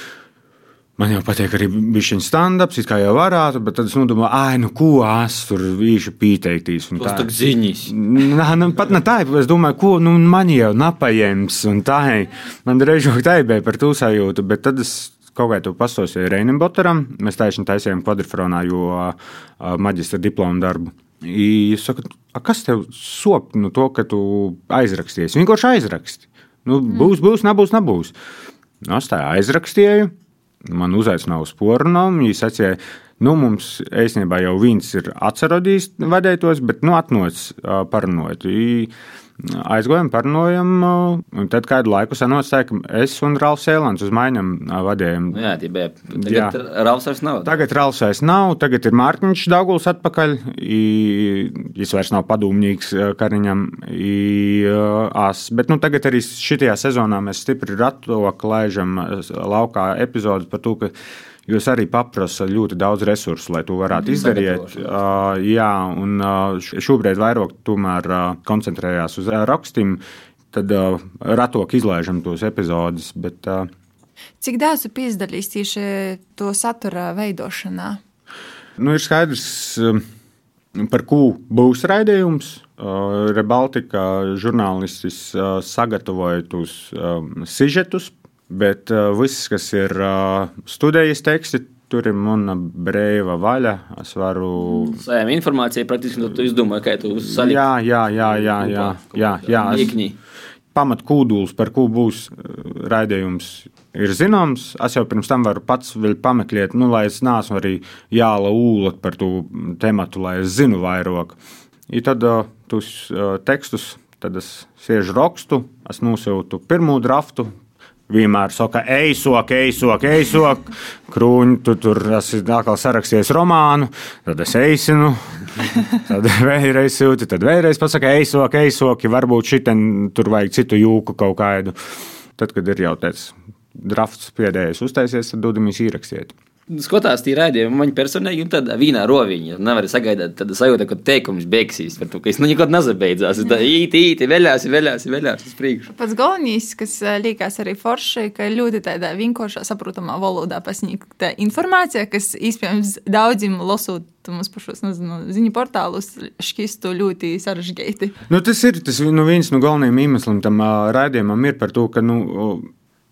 Man jau patīk arī bija stand-ups, kā jau varētu, bet tad es domāju, ah, nu, ko es tur īši pieteiktīs. Tas tā ziņas. Nā, nu, pat ne tā, es domāju, ko nu, man jau napajams, un tā, man reizē tā bija par to sajūtu, bet tad es kaut kā tu pastāstīji Reinam Botaram. Mēs taisnām taisījām kvadrifronā, jo maģistra diplomu darbu. Es saku, kas tev sop no to, ka tu aizrakstīsi? Vienkārši aizraksti. Nu, būs, būs, nebūs, nebūs. Nu, es tā aizrakstīju, man uzaicināja uz pornogrāfu. Viņa sacīja, nu, mums īstenībā jau viens ir atcerodījis vadētos, bet nu, atnocis parunājot. Aizgājām, parunājām, un tad kādu laiku sanāca, ka es un Rāls Sēlants uz maiņām vadījām. Nu jā, tie bija. Tagad. Rāls vairs nav. Tagad Rāls vairs nav, tagad ir Mārtiņš Dauguls atpakaļ. Viņš vairs nav padomnieks Kariņam. As. Bet nu, tagad arī šitajā sezonā mēs stipri ratoku laižam laukā epizodus par to, ka Jūs arī paprasa ļoti daudz resursu, lai to varētu izdarīt. Uh, jā, un uh, šobrīd vairāk tomēr uh, koncentrējās uz uh, rakstiem, tad uh, ratok izlaižam tos epizodus. Bet, uh, Cik daudz tu piedalījies tieši to satura veidošanā? Nu, ir skaidrs, par ko būs raidījums. Rebaltika žurnālistis sagatavoja tos sižetus Bet uh, viss, kas ir uh, studijas teksti, tur ir mana brīva vaļa. Es varu. Saņem informāciju, praktiski tu izdomāji, kā tu saliksi. Jā, jā, jā, jā, jā, jā, jā. Es, Iekņī. pamatkūduls, par ko būs uh, raidījums, ir zināms. Es jau pirms tam varu pats vēl pameklēt, nu, lai es neesmu arī jāla ūlot par to tematu, lai es zinu vairāk. I tad uh, tos uh, tekstus, tad es sēžu rakstu, es nosūtu pirmo draftu. Vienmēr saka, ej, sok, ej, sok, ej, sok. Krūņi, tu tur esi atkal sarakstījies romānu, tad es eisinu. Tad vēlreiz sūti, tad vēlreiz pasaka, ej, sok, ej, sok. Varbūt šitien tur vajag citu jūku kaut kādu. Tad, kad ir jau tāds drafts pēdējais uztaisies, tad dodamies ierakstīt. Skatās, tī raidījumi man personīgi, un tādā vīnā roviņā. Nevar sagaidīt tādu sajūtu, ka teikums beigsies, par to, ka es nu nekad nezabeidzās. Tā īti, īti, veļās, veļās, veļās uz priekšu. Pats galvenais, kas eh, liekas arī forši, ka ir ļoti tādā vienkāršā, saprotamā valodā pasniegta informācija, kas iespējams daudziem lasot mums pašos nezinu, ziņu portālus šķistu ļoti sarežģīti. Nu, tas ir tas, nu, viens no galvenajiem iemesliem tam uh, raidījumam, ir par to, ka. Nu,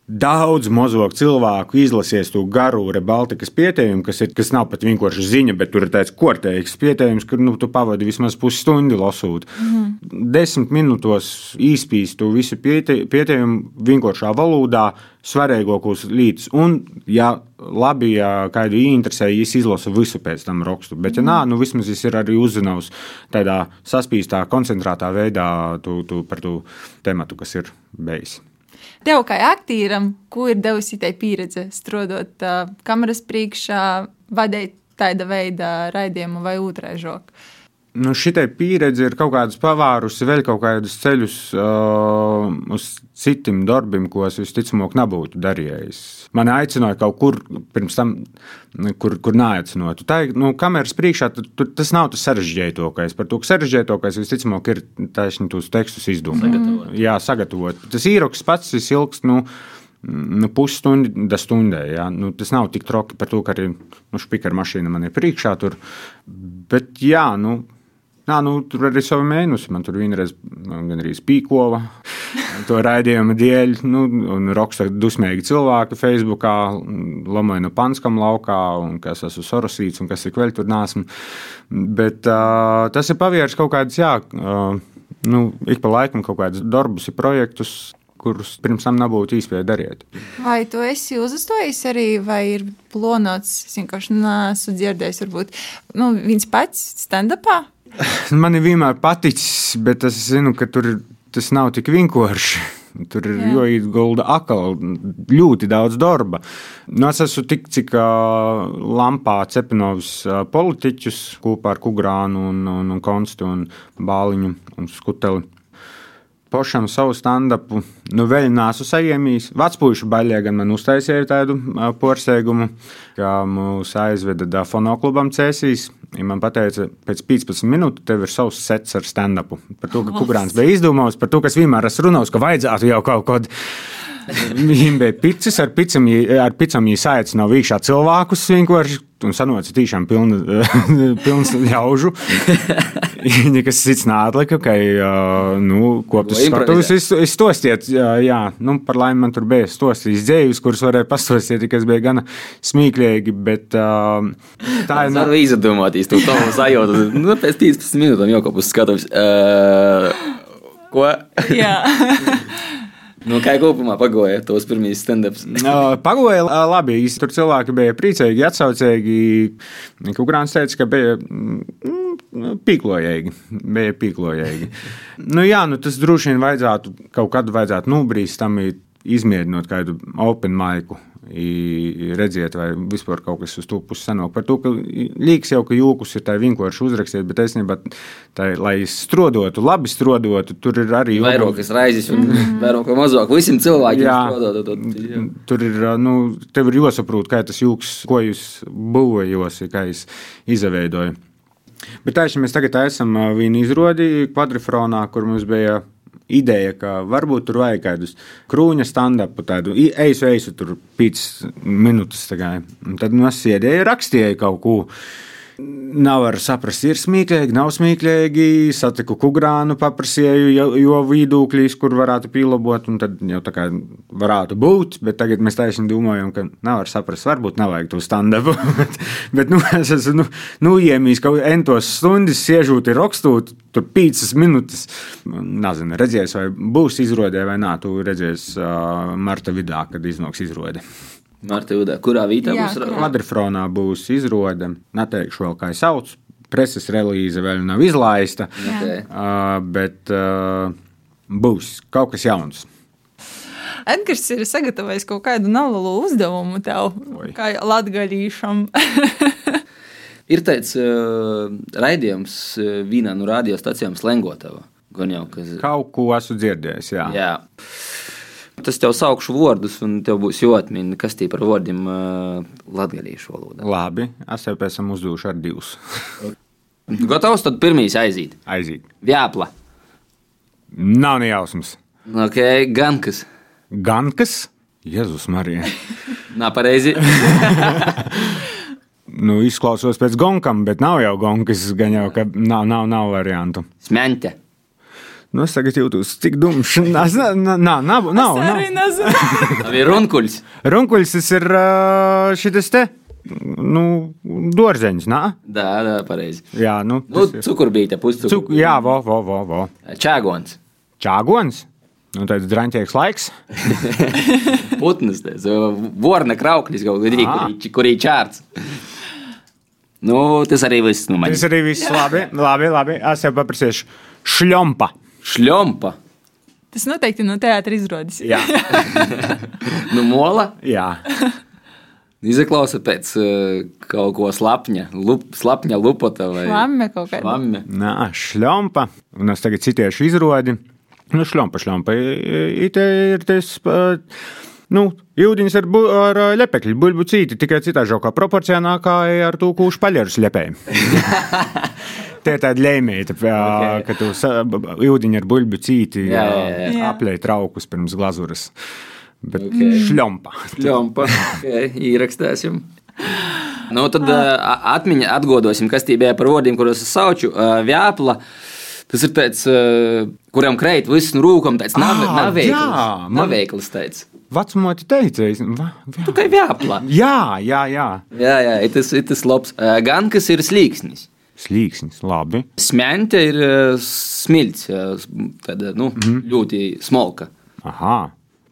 Daudz mazo cilvēku izlasies to garu Baltikas pieteikumu, kas, ir, kas nav pat vienkārši ziņa, bet tur ir tāds korteiks pieteikums, kur nu, tu pavadi vismaz pusstundu lasot. Mm -hmm. Desmit minūtos īspīst to visu piete, pieteikumu vienkāršā valodā, svarīgākos līdzekļus. Un, ja labi, ja kādu interesē, viņš izlasa visu pēc tam rakstu. Bet, ja nē, nu vismaz viņš ir arī uzzinājis tādā saspīstā, koncentrētā veidā tu, tu, par to tematu, kas ir bijis. Tev kā aktīram, ko ir devusi tā pieredze strādājot kameras priekšā, vadīt tāda veida raidījumu vai otraižoku? Nu, Šitai pieredze ir kaut kādas pavārusi vēl kaut kādus ceļus uh, uz citiem darbiem, ko es visticamāk nebūtu darījis. Mani aicināja kaut kur pirms tam, kur, kur neaicinātu. Tā ir nu, kameras priekšā, tu, tu, tas nav tas sarežģītākais. Par to sarežģītākais visticamāk ir taisnība tos tekstus izdomāt. Sagatavot. Jā, sagatavot. Tas īroks pats ir ilgs. Nu, Nu, Pusstunda stundē. Jā. Nu, tas nav tik troki par to, ka arī nu, spīkera mašīna man ir priekšā. Tur. Bet, jā, nu, Nā, nu, tur arī savi mēnesi. Man tur vienreiz gan arī spīkova to raidījumu dēļ. Nu, un raksta dusmīgi cilvēki Facebookā, lamāja no Panskam laukā, un kas esmu sorosīts, un kas ik vēl tur nesmu. Bet uh, tas ir pavieris kaut kādas, jā, uh, nu, ik pa laikam kaut kādus darbus, projektus, kurus pirms tam nebūtu īstenībā darīt. Vai tu esi uzstojis arī, vai ir plānots? Es vienkārši nesu dzirdējis, varbūt nu, viens pats stand-upā. Man ir vienmēr paticis, bet es zinu, ka tur tas nav tik vienkārši. Tur ir Jā. jāiegulda atkal ļoti daudz darba. Nu, es esmu tik, cik lampā cepinovs politiķus kopā ar Kugrānu un, un, un Konstu un Bāliņu un Skuteli. Pašam savu stand-upu nu, vēl nesu saņēmis. Vecpuļu baļķē gan man uztaisīja tādu porcelānu, kā mūs aizveda da fonoklubam Cēsīs. Ja man teica, pēc 15 minūtēm tev ir savs sets ar stand-upu. Par to, ka Kugrāns bija izdomājis, par to, kas vienmēr esmu runājis, ka vajadzētu jau kaut kādu. Viņam bija picis, ar picam, ar picam viņa saicināja vīkšā cilvēkus vienkārši. Un sanāca tiešām pilna, pilns ļaužu. Nekas cits neatlika, ka, nu, koptas Vai skatuves izstostiet. Jā, nu, par laimi man tur bija stostījis dzējus, kurus varēja pastostīt, kas bija gana smīklīgi, bet tā ir. Tā ir izdomātīs, tu to sajūtu. Nu, pēc 15 minūtēm jau kas skatās. Uh, ko? Jā, Nu, kā kopumā pagoja tos pirmīs stand-ups? Pagoja labi. Tur cilvēki bija priecīgi, atsaucīgi. Kukurāns teica, ka bija mm, pīklojīgi. Bija pīklojīgi. nu, jā, nu, tas droši vien vajadzētu kaut kad vajadzētu nobrīst tam, izmēģinot kādu open maiku. Redziet, vai vispār kaut kas uz to pusi sanāk. Par to, ka liekas jau, ka jūkus ir tā vienkārši uzrakstīt, bet īstenībā, lai strodotu, labi strodotu, tur ir arī Vairākas raizes, un vairāk vai mazāk visiem cilvēkiem Jā. strādāt, tad- jā. Tur ir, nu, tev ir jāsaprot, kā tas jūks, ko jūs būvējos, kā jūs izveidoju. Bet tā mēs tagad esam vienu izrodi kvadrifronā, kur mums bija ideja, ka varbūt tur vajag kādus krūņa stand-upu, tādu eisu, eisu, tur 5 minūtes. Tad nu, es sēdēju, rakstīju kaut ko. Nav var saprast, ir smieklīgi, nav smieklīgi. Satiku Kugrānu, paprasīju, jo, jo viedokļus, kur varētu pielabot, un tad jau tā kā varētu būt. Bet tagad mēs taisni domājam, ka nav var saprast, varbūt nav vajag to standartu. bet, bet nu, es esmu nu, nu, iemīs kaut entos stundas, siežot, rakstot, tur pīcis minūtes. Nezinu, redzēs, vai būs izrādē vai nē, tu redzēsi uh, marta vidū, kad iznāks izrāde. Marta Udā, kurā vietā Jā, būs? Kvadrifronā būs izrāde. Neteikšu vēl, kā sauc. Preses relīze vēl nav izlaista, Okay. uh, bet uh, būs kaut kas jauns. Edgars ir sagatavojis kaut kādu nelielu uzdevumu tev, Oi. kā latgaļīšam. Ir tāds uh, raidījums uh, vienā no radiostacijām Slengotava. Gan jau, kas Kaut ko esmu dzirdējis. Jā. Jā. Tas tev saukšu vārdus, un tev būs jāatmin, kas tie par vārdiem latviešu valodā. Labi, es jau pēc tam uzdošu ar divus. Gatavs tad pirmīs aiziet. Aiziet. Vjāpla. Nav ne jausmas. Ok, gan kas. Gan kas? Jēzus Marija. Nā, pareizi. Nu, izklausos pēc gonkam, bet nav jau gonkas, gan jau, ka nav, nav, nav variantu. Smeņķe. Nu, es tagad jūtos cik dumšs. Nā, nā, nā, nav, nav, Arī nav. nezinu. Nav ir runkuļs. Runkuļs tas ir šis te, nu, dārzeņš, nā? Jā, jā, pareizi. Jā, nu, Nu, ir. cukurbīte, Cuk, puscukurs. jā, vo, vo, vo, vo. Čāgons. Čāgons. Nu, tāds draņķīgs laiks. Putns, tas vorna krauklis, kaut Ā. kurī, kurī čārts. Nu, tas arī viss nu, man. Tas arī viss labi. Labi, labi. Es jau paprasīšu. Šļompa. Šļompa. Tas noteikti no teātris izrādās. Jā, Nu, mola. jā. Izklausa pēc uh, kaut ko slapņa, lup, slapņa lupota vai Lamme kaut kāda. Lamme. Nā, šļompa. Un es tagad citiešu izrodi. Nu, šļompa, šļompa. It ir tas. Nu, Jūdiņš ar, bu, ar ā, lepekļu, buļbuļsu cīti, tikai citā žokā proporcionā kā ar to kūšu paļarus lepēju. Tie ir tādi lēmēji, Ok. ka tu jūdiņu ar buļbuļsu cīti aplēji traukus pirms glazuras. Bet Ok. okay. šļompa. Šļompa. Okay, ierakstīsim. Nu, tad uh, atmiņā atgodosim, kas tie bija par vārdiem, kurus es saucu. Vjāpla. Tas ir tāds, kuram kreit viss no rūkām, tāds nav, Ā, nav veikls. Nav veikls tāds. Vecumoti teica, es- va- jā. Tu kā vjāpla. jā, jā, jā. Jā, jā, ir tas ir tas labs. Gan kas ir slīksnis. Slīksnis, labi. Smēņķa ir uh, smilts, uh, tāda nu, mm -hmm. ļoti smalka. Aha.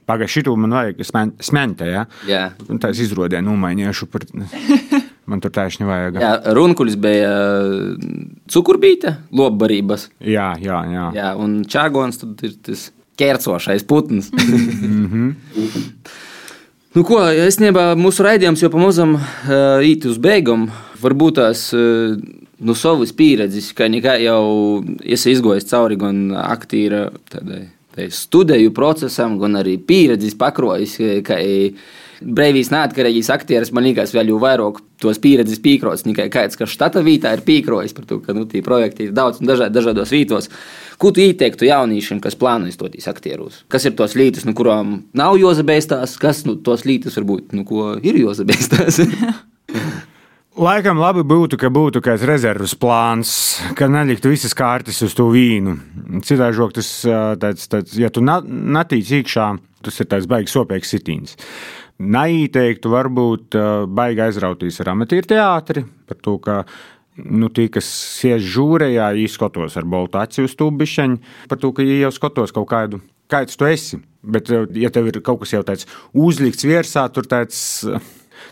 Pagaidām, šī man vajag smēķēt, ja? Jā. Un tā es izrodēju, nomainīšu par. Man tur taisni vajag. Jā, runkulis bija cukurbīte, lobbarības. jā, jā. jā. Jā, un čāgons tad ir tas ķērcošais putns. nu, ko, īstenībā mūsu raidījums jau pamazam uh, īt uz beigām. Varbūt tās uh, no savas pieredzes, ka jau esi izgojis cauri gan aktīra tādai, tai studiju procesam, gan arī pieredzes pakrojis, ka Breivijas neatkarīgais aktieris man liekas vēl jau vairāk tos pieredzes pīkros, nekā kāds, kas štata vītā ir pīkrojis par to, ka nu, tie projekti ir daudz un dažādi, dažādos vītos. Ko tu ieteiktu jauniešiem, kas plāno izdoties aktierus? Kas ir tos lītas, no kurām nav jozabēstās, kas nu, tos lītas varbūt, nu, ko ir jozabēstās? Laikam labi būtu, ka būtu kāds rezerves plāns, ka neliktu visas kārtas uz to vīnu. Citādi žok, tas tāds, tāds, ja tu na- natīc iekšā, tas ir tāds baigs sopīgs sitīns. Neieteiktu varbūt baigi aizrauties ar amatieru teātri, par to, ka nu, tie, kas sēž žūrējā, izskatos ar boltu aci uz tūbišķiņu, par to, ka viņi jau skatos kaut kādu, kāds tu esi. Bet, ja tev ir kaut kas jau tāds uzlikts virsā, tur tāds.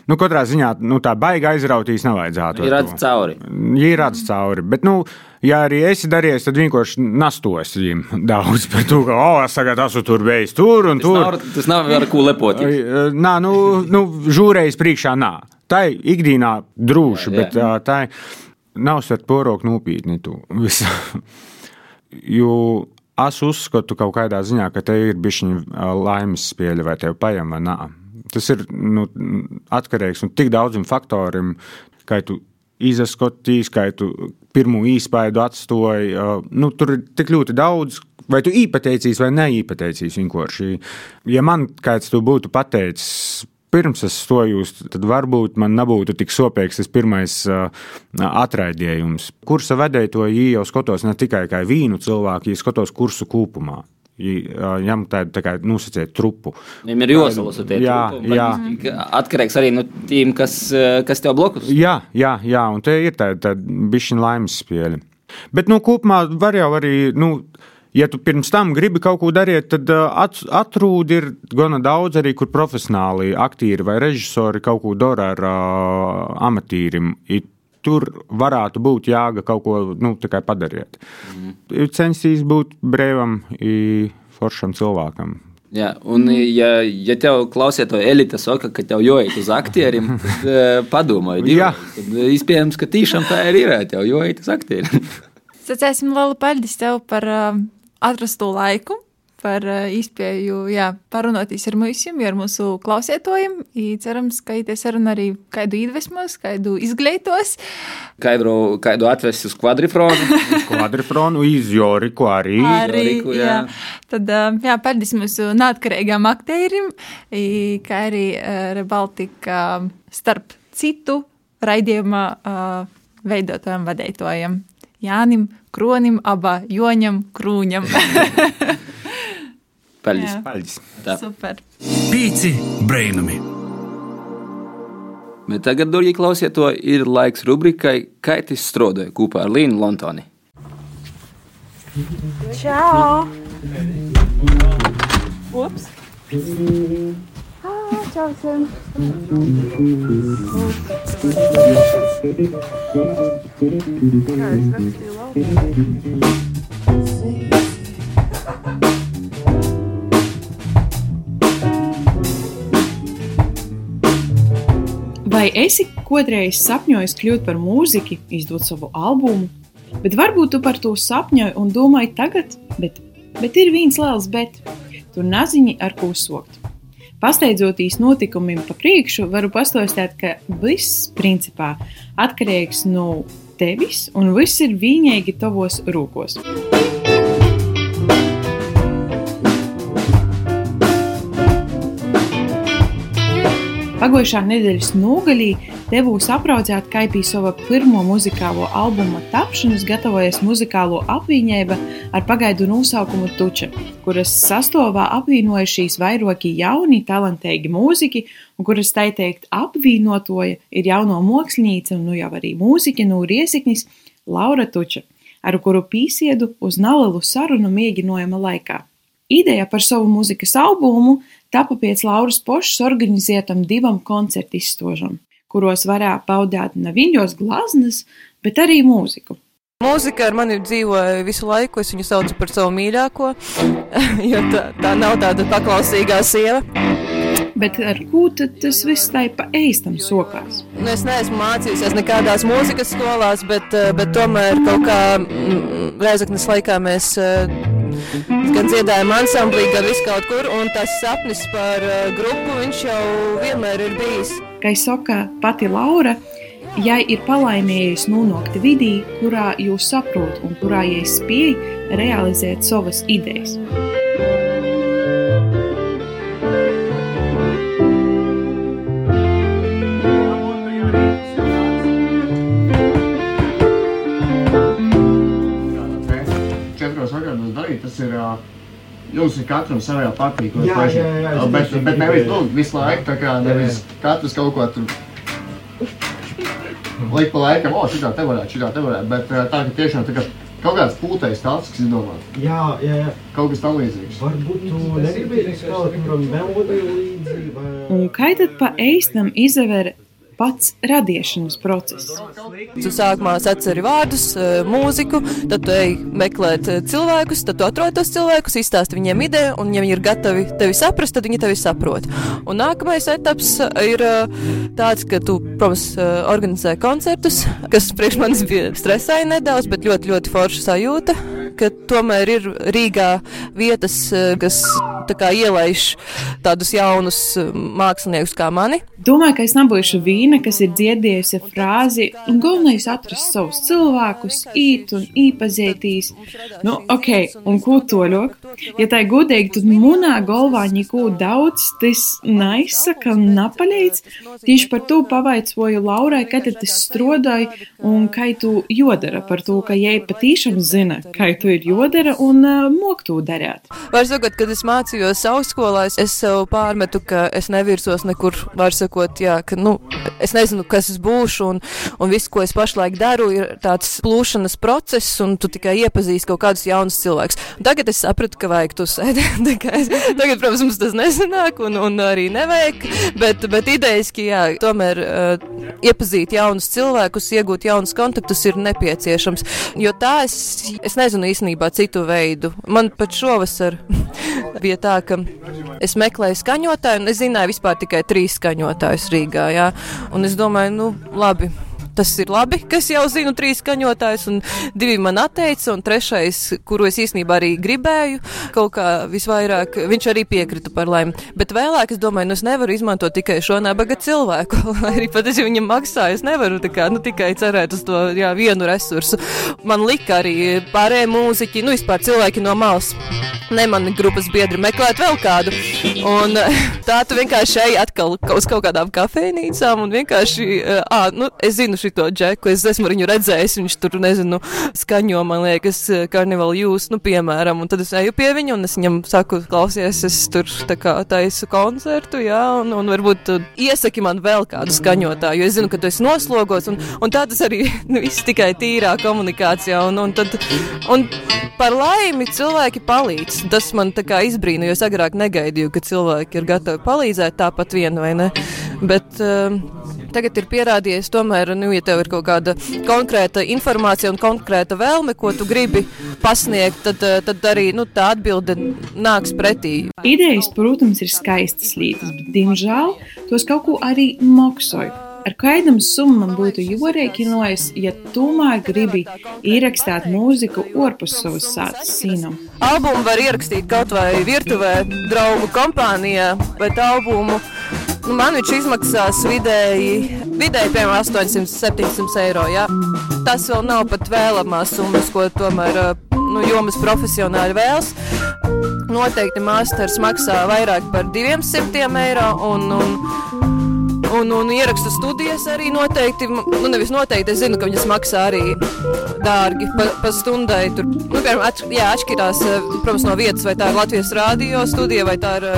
Nu, katrā ziņā nu, tā baigā aizrautīs nevajadzētu. ir redzams cauri. Ja ir redzams cauri. Bet, nu, ja arī esi darījis, tad vienkārši nastos viņam daudz par to, ka, oh, es tagad esmu tur bijis tur un Tas tur. nav, tas nav ar ko lepoties. Nā, nu, nu žūrējas priekšā nā. Tā ir ikdienā drūši, Jā, jā. bet ā, tā nav svert poroku nopietni. tu jo es uzskatu kaut kādā ziņā, ka te ir bišķiņa laimes spēle, vai tev paņem vai nē. Tas ir nu, atkarīgs no tik daudziem faktoriem, kā tu izskatīs, kā tu pirmo īspaidu atstāji. Nu, tur ir tik ļoti daudz. Vai tu īpateicīs vai neīpateicīs vienkārši. Ja man kāds to būtu pateicis pirms es stojos, tad varbūt man nebūtu tik sopīgs tas pirmais uh, atraidījums. Kursa vedēja to jau skatos ne tikai kā vīnu cilvēku, ja skatos kursu kopumā. Viņam tāda tā kā nosacīta trupu. Viņam ir jāsalasa tie jā, trupu, jā. Atkarīgs arī no tiem, kas, kas tev blokus. Jā, jā, jā un te ir tāda tā bišķiņa laimes spēle. Bet, nu, kopumā var jau arī, nu, ja tu pirms tam gribi kaut ko darīt, tad at, atrūdi ir gana daudz arī, kur profesionāli aktieri vai režisori kaut ko dara ar uh, amatīrim. It tur varētu būt jāga kaut ko nu, padarīt. Mm. Censties būt brīvam, foršam cilvēkam. Jā, un, ja, ja tev klausies to elite, saka, ka tev jāiet uz aktieriem, tad padomājiet, tad iespējams, ka tiešām tā ir. ir tev jāiet uz aktieriem. Sacēsim lielu paldies tev par uh, atrasto laiku par uh, izpēju jā, parunāties ar mums, ar mūsu klausētojiem. Cerams, ka tie saruna arī kādu iedvesmos, kādu izglītos. Kādu, kādu atvest uz kvadrifronu. kvadrifronu, iz Joriku arī. arī Joriku, jā. Jā. Tad, uh, jā, paldies mūsu neatkarīgām aktierim, kā arī uh, Rebaltika starp citu raidījuma veidotājiem, vadītājiem. Jānim Kronim, aba Joņam Krūņam. Paldies! Paldies. Tā. Super! Pīci brainami! Bet tagad, darbie klausieties, ir laiks rubrikai Kaitis strādāja kopā ar Līnu Lontoni. Čau! Ups! Ah, čau, sen! Kā es rakstīju labi? Vai esi kādreiz sapņojis kļūt par mūziķi, izdot savu albumu, bet varbūt tu par to sapņoji un domāji tagad, bet, bet ir viens liels bet. Tu nezini, ar ko sokt. Pasteidzoties notikumiem pa priekšu, varu pastāstīt, ka viss principā atkarīgs no tevis un viss ir vienīgi tavos rūkos. Pagājušā nedēļas nogalī devos apraudzēt, kā bija sava pirmo muzikālo albuma tapšanas, gatavojas muzikālo apvienība ar pagaidu nosaukumu Tuča, kuras sastāvā apvienojušies vairāki jauni, talantīgi mūziķi, un kuras, tā teikt, apvienotoja ir jauno mākslinieca un nu jau arī mūziķa no Riesiknis Laura Tuča, ar kuru pīsiedu uz nelielu sarunu mēģinājuma laikā. Ideja par savu mūzikas albumu tapa pēc Lauras Pošas organizētam divam koncertu izstožam, kuros varēja paudēt ne viņos glaznas, bet arī mūziku. Mūzika ar mani dzīvoja visu laiku, es viņu saucu par savu mīļāko, jo tā, tā nav tāda paklausīgā sieva. Bet ar tad tas viss tā pa eistam sokās? Nu, es neesmu mācījusies nekādās mūzikas skolās, bet, eh, bet tomēr kaut kā mm, Rēzaknes laikā mēs eh, gan dziedājām ansamblī, gan viskaut kur, un tas sapnis par uh, grupu viņš jau vienmēr ir bijis. Kā saka pati Laura, ja ir palaimējusi nonākt vidī, kurā jūs saprotat un kurā jūs spējat realizēt savas idejas. Jums ir katram savā partijā, ko jūs paši. Bet, bet nevis nu, visu laiku, tā kā nevis katrs kaut ko tur. Liek pa laikam, o, šitā te varētu, šitā te varētu, bet tā, ka tiešām tā kā kaut kāds pūtais tāds, kas ir domāts. Jā, jā, jā. Kaut kas tam līdzīgs. Varbūt tu negribēji kaut kādam melodiju līdzi vai... Un kā tad pa eistam izaver pats radīšanas process. Tu sākumā atceri vārdus, eh, mūziku, tad tu ej meklēt eh, cilvēkus, tad tu atrod tos cilvēkus, izstāsti viņiem ideju, un, ja viņi ir gatavi tevi saprast, tad viņi tevi saprot. Un nākamais etaps ir eh, tāds, ka tu, protams, organizē koncertus, kas priekš manis bija stresāja nedaudz, bet ļoti, ļoti forša sajūta. Ka tomēr ir Rīgā vietas, eh, kas tā kā ielaiž tādus jaunus eh, māksliniekus kā mani. Domāju, ka es nebūšu vīna, kas ir dziedējusi frāzi, un galvenais atrast savus cilvēkus, īt un īpazītīs. Nu, ok, un ko toļok? Ja tā ir godīgi, tad munā galvā neko daudz, tas neizsaka un nepalīdz. Tieši par to pavaicoju Laurai, kad tas strodāja un kā tu jodara par to, ka jai patīšām zina, kā tu ir jodara un uh, mok to darīt. Var sakot, kad es mācījos augstskolā, es sev pārmetu, ka es nevirsos nekur, var sakot, jā, ka, nu, es nezinu, kas es būšu, un, un viss, ko es pašlaik daru, ir tāds plūšanas process, un tu tikai iepazīsti kaut kādus jaunus cilvēkus. Tagad es sapratu, ka vajag to sēdēt. tagad, protams, mums tas nesanāk, un, un arī nevajag, bet, bet idejaski, jā, tomēr uh, iepazīt jaunus cilvēkus, iegūt jaunus kontaktus ir nepieciešams, jo tā es, es nezinu īstenībā citu veidu. Man pat šovasar bija tā, ka es meklēju skaņotāju, un es zināju vispār tikai trīs skaņotājus Rīgā. Jā. Un es domāju, nu, labi tas ir labi, ka es jau zinu trīs skaņotājus, un divi man atteica, un trešais, kuru es īstenībā arī gribēju, kaut kā visvairāk, viņš arī piekrita par laimi. Bet vēlāk es domāju, nu es nevaru izmantot tikai šo nabaga cilvēku, arī pat es viņam maksāju, es nevaru kā, nu, tikai cerēt uz to jā, vienu resursu. Man lika arī pārējie mūziķi, nu vispār cilvēki no malas. Ne mani grupas biedri meklēt vēl kādu. Un tā tu vienkārši ej atkal uz kaut kādām kafejnīcām un vienkārši, ā, nu, es zinu šito džeku, es esmu viņu redzējis, viņš tur, nezinu, skaņo, man liekas, karnevālu jūs, nu, piemēram, un tad es eju pie viņa un es viņam saku, klausies, es tur tā kā taisu koncertu, jā, un, un varbūt iesaki man vēl kādu skaņotāju, jo es zinu, ka tu esi noslogots, un, un tā tas arī, nu, viss tikai tīrā komunikācijā, un, un tad, un par laimi cilvēki palīdz. Tas man tā kā izbrīna, jo es agrāk negaidīju, ka cilvēki ir gatavi palīdzēt tāpat vien vai ne. Bet, uh, tagad ir pierādījies, tomēr, nu, ja tev ir kaut kāda konkrēta informācija un konkrēta vēlme, ko tu gribi pasniegt, tad, eh, tad arī nu, tā atbilde nāks pretī. Idejas, protams, ir skaistas lietas, bet, diemžēl, tos kaut ko arī maksāju. Ar kādam summam būtu jārēķinojas, ja tomēr gribi ierakstīt mūziku ārpus savas sātas sīnam. Albumu var ierakstīt kaut vai virtuvē, draugu kompānijā, bet albumu Nu, man viņš izmaksās vidēji, vidēji piemēram, 800, 700 eiro. Jā. Tas vēl nav pat vēlamās summas, ko tomēr nu, jomas profesionāļi vēlas. Noteikti masters maksā vairāk par 200 eiro. Un, un, Un, un ierakstu studijas arī noteikti, nu nevis noteikti, es zinu, ka viņas maksā arī dārgi pa, pa stundai. Tur, nu, piemēram, atš, jā, atšķirās, protams, no vietas, vai tā ir Latvijas rādio studija, vai tā ir,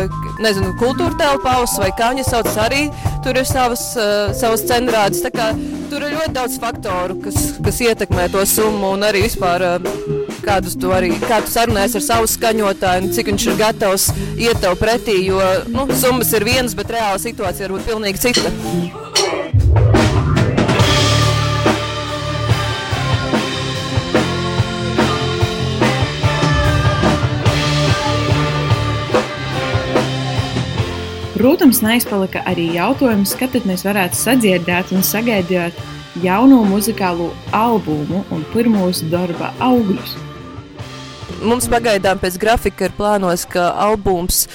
nezinu, kultūra telpaus, vai kā viņas sauc arī, tur ir savas, uh, savas cenrādes. Tā kā tur ir ļoti daudz faktoru, kas, kas ietekmē to summu un arī vispār, uh, kādus tu arī, kā tu sarunājies ar savu skaņotāju cik viņš ir gatavs iet tev pretī, jo, nu, summas ir vienas, bet reāla situācija var būt pilnīgi cita. Protams, neizpalika arī jautājums, kad mēs varētu sadzirdēt un sagaidīt jauno muzikālo albumu un pirmos darba augļus. Mums pagaidām pēc grafika ir plānos, ka albums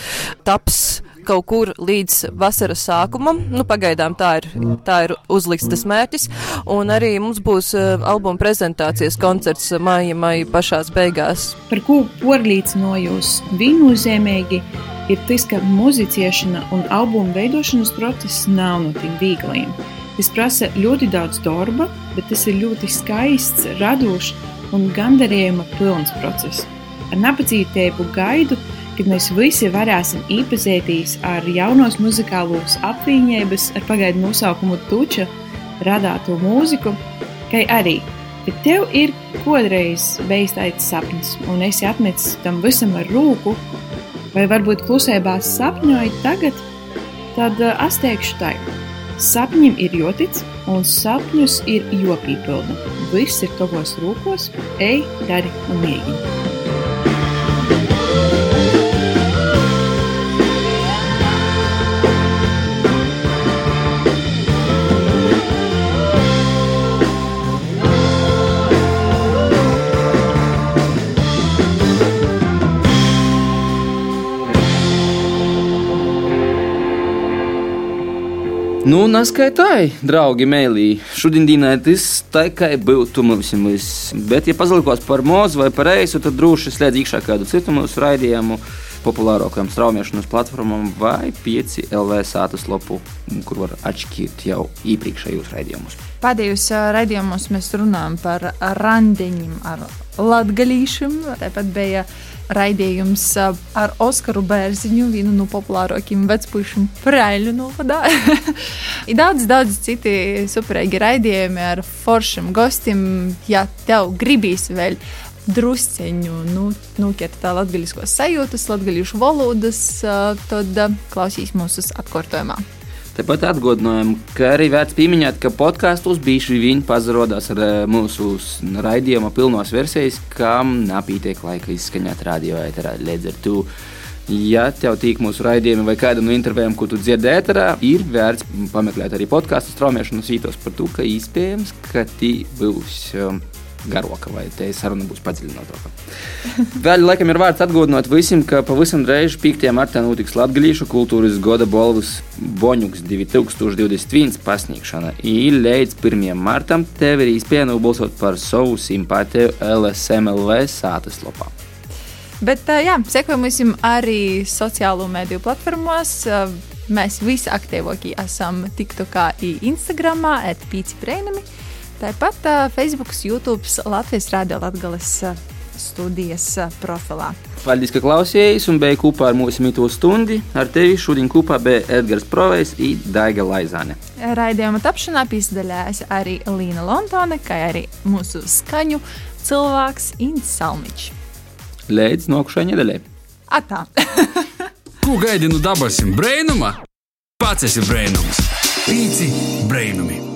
taps kaut kur līdz vasaras sākumam. Nu, pagaidām tā ir, tā ir uzlikts tas mērķis. Un arī mums būs uh, albuma prezentācijas koncerts maija, maija pašās beigās. Par ko porlīdzinojos viennozīmīgi ir tas, ka muziciešana un albuma veidošanas process nav no tiem viegliem. Tas prasa ļoti daudz darba, bet tas ir ļoti skaists, radošs un gandarījuma pilns process. Ar napacītību gaidu, kad mēs visi varēsim iepazīties ar jaunos muzikālos apviņības ar pagaidu nosaukumu Tuča radāto mūziku, kā arī, kad tev ir kodreiz bijis tāds sapnis, un esi atmetis tam visam ar rūku, vai varbūt klusībā sapņoji tagad, tad es teikšu tā. Sapņiem ir jotic, un sapņus ir jopīpilda. Viss ir tavos rūkos, ej, dari un mēģini. Nu, neskaitāji, draugi, mēlī. Šodien dienā tas tā kā būtu mums viss. Bet, ja pazalikos par mūzu vai par reisu, tad droši slēdz iekšā kādu citu mūsu raidījumu, populārākajām straumēšanas platformām vai 5 LV sātas lapu, kur var atšķirt jau iepriekšējos raidījumus. Pēdējos raidījumos mēs runājam par randiņiem ar latgalīšiem. Tāpat bija raidījums ar Oskaru Bērziņu, vienu no populārākajiem vecpušiem Prēļu novadā. Ir daudz, daudz citi superīgi raidījumi ar foršiem gostiem. Ja tev gribīs vēl drusceņu nu, nukert tā latgaļiskos sajūtas, latgaļīšu valodas, tad klausīs mūsu atkārtojumā. Tāpat atgādinājām, ka arī vērts pieminēt, ka podkāstos bieži vien pazarodās ar eh, mūsu raidījuma pilnos versijas, kam nepietiek laika izskaņot radio ēterā. Līdz ar to, ja tev tīk mūsu raidījumi vai kāda no intervijām, ko tu dzirdi ēterā, ir vērts pameklēt arī podkāstu straumēšanas vītos par to, ka iespējams, ka tī būs. Um, garāka, vai te saruna būs padziļinātāka. Vēl laikam ir vērts atgādināt visiem, ka pavisam drīz 5. martā notiks Latvijas kultūras gada balvas Boņuks 2021 pasniegšana. I līdz 1. martam tev ir iespēja nobalsot par savu simpātiju LSMLV sātas lopā. Bet, jā, sekojam arī sociālo mediju platformās. Mēs visi aktīvākie esam TikTokā, Instagram, atpīci brēnami. Tāpat Facebook, YouTube, Latvijas Rādio Latvijas studijas profilā. Paldies, ka klausījāties un bija kopā ar mums mīto stundi. Ar tevi šodien kopā bija Edgars Provejs un Daiga Laizāne. Raidījuma tapšanā piesaistījās arī Līna Lontone, kā arī mūsu skaņu cilvēks Inns Salmiņš. Līdz nākamajai nedēļai. Atā! Ko gaidi no dabasim brēnuma? Pats esi brēnums. Pīci brēnumi!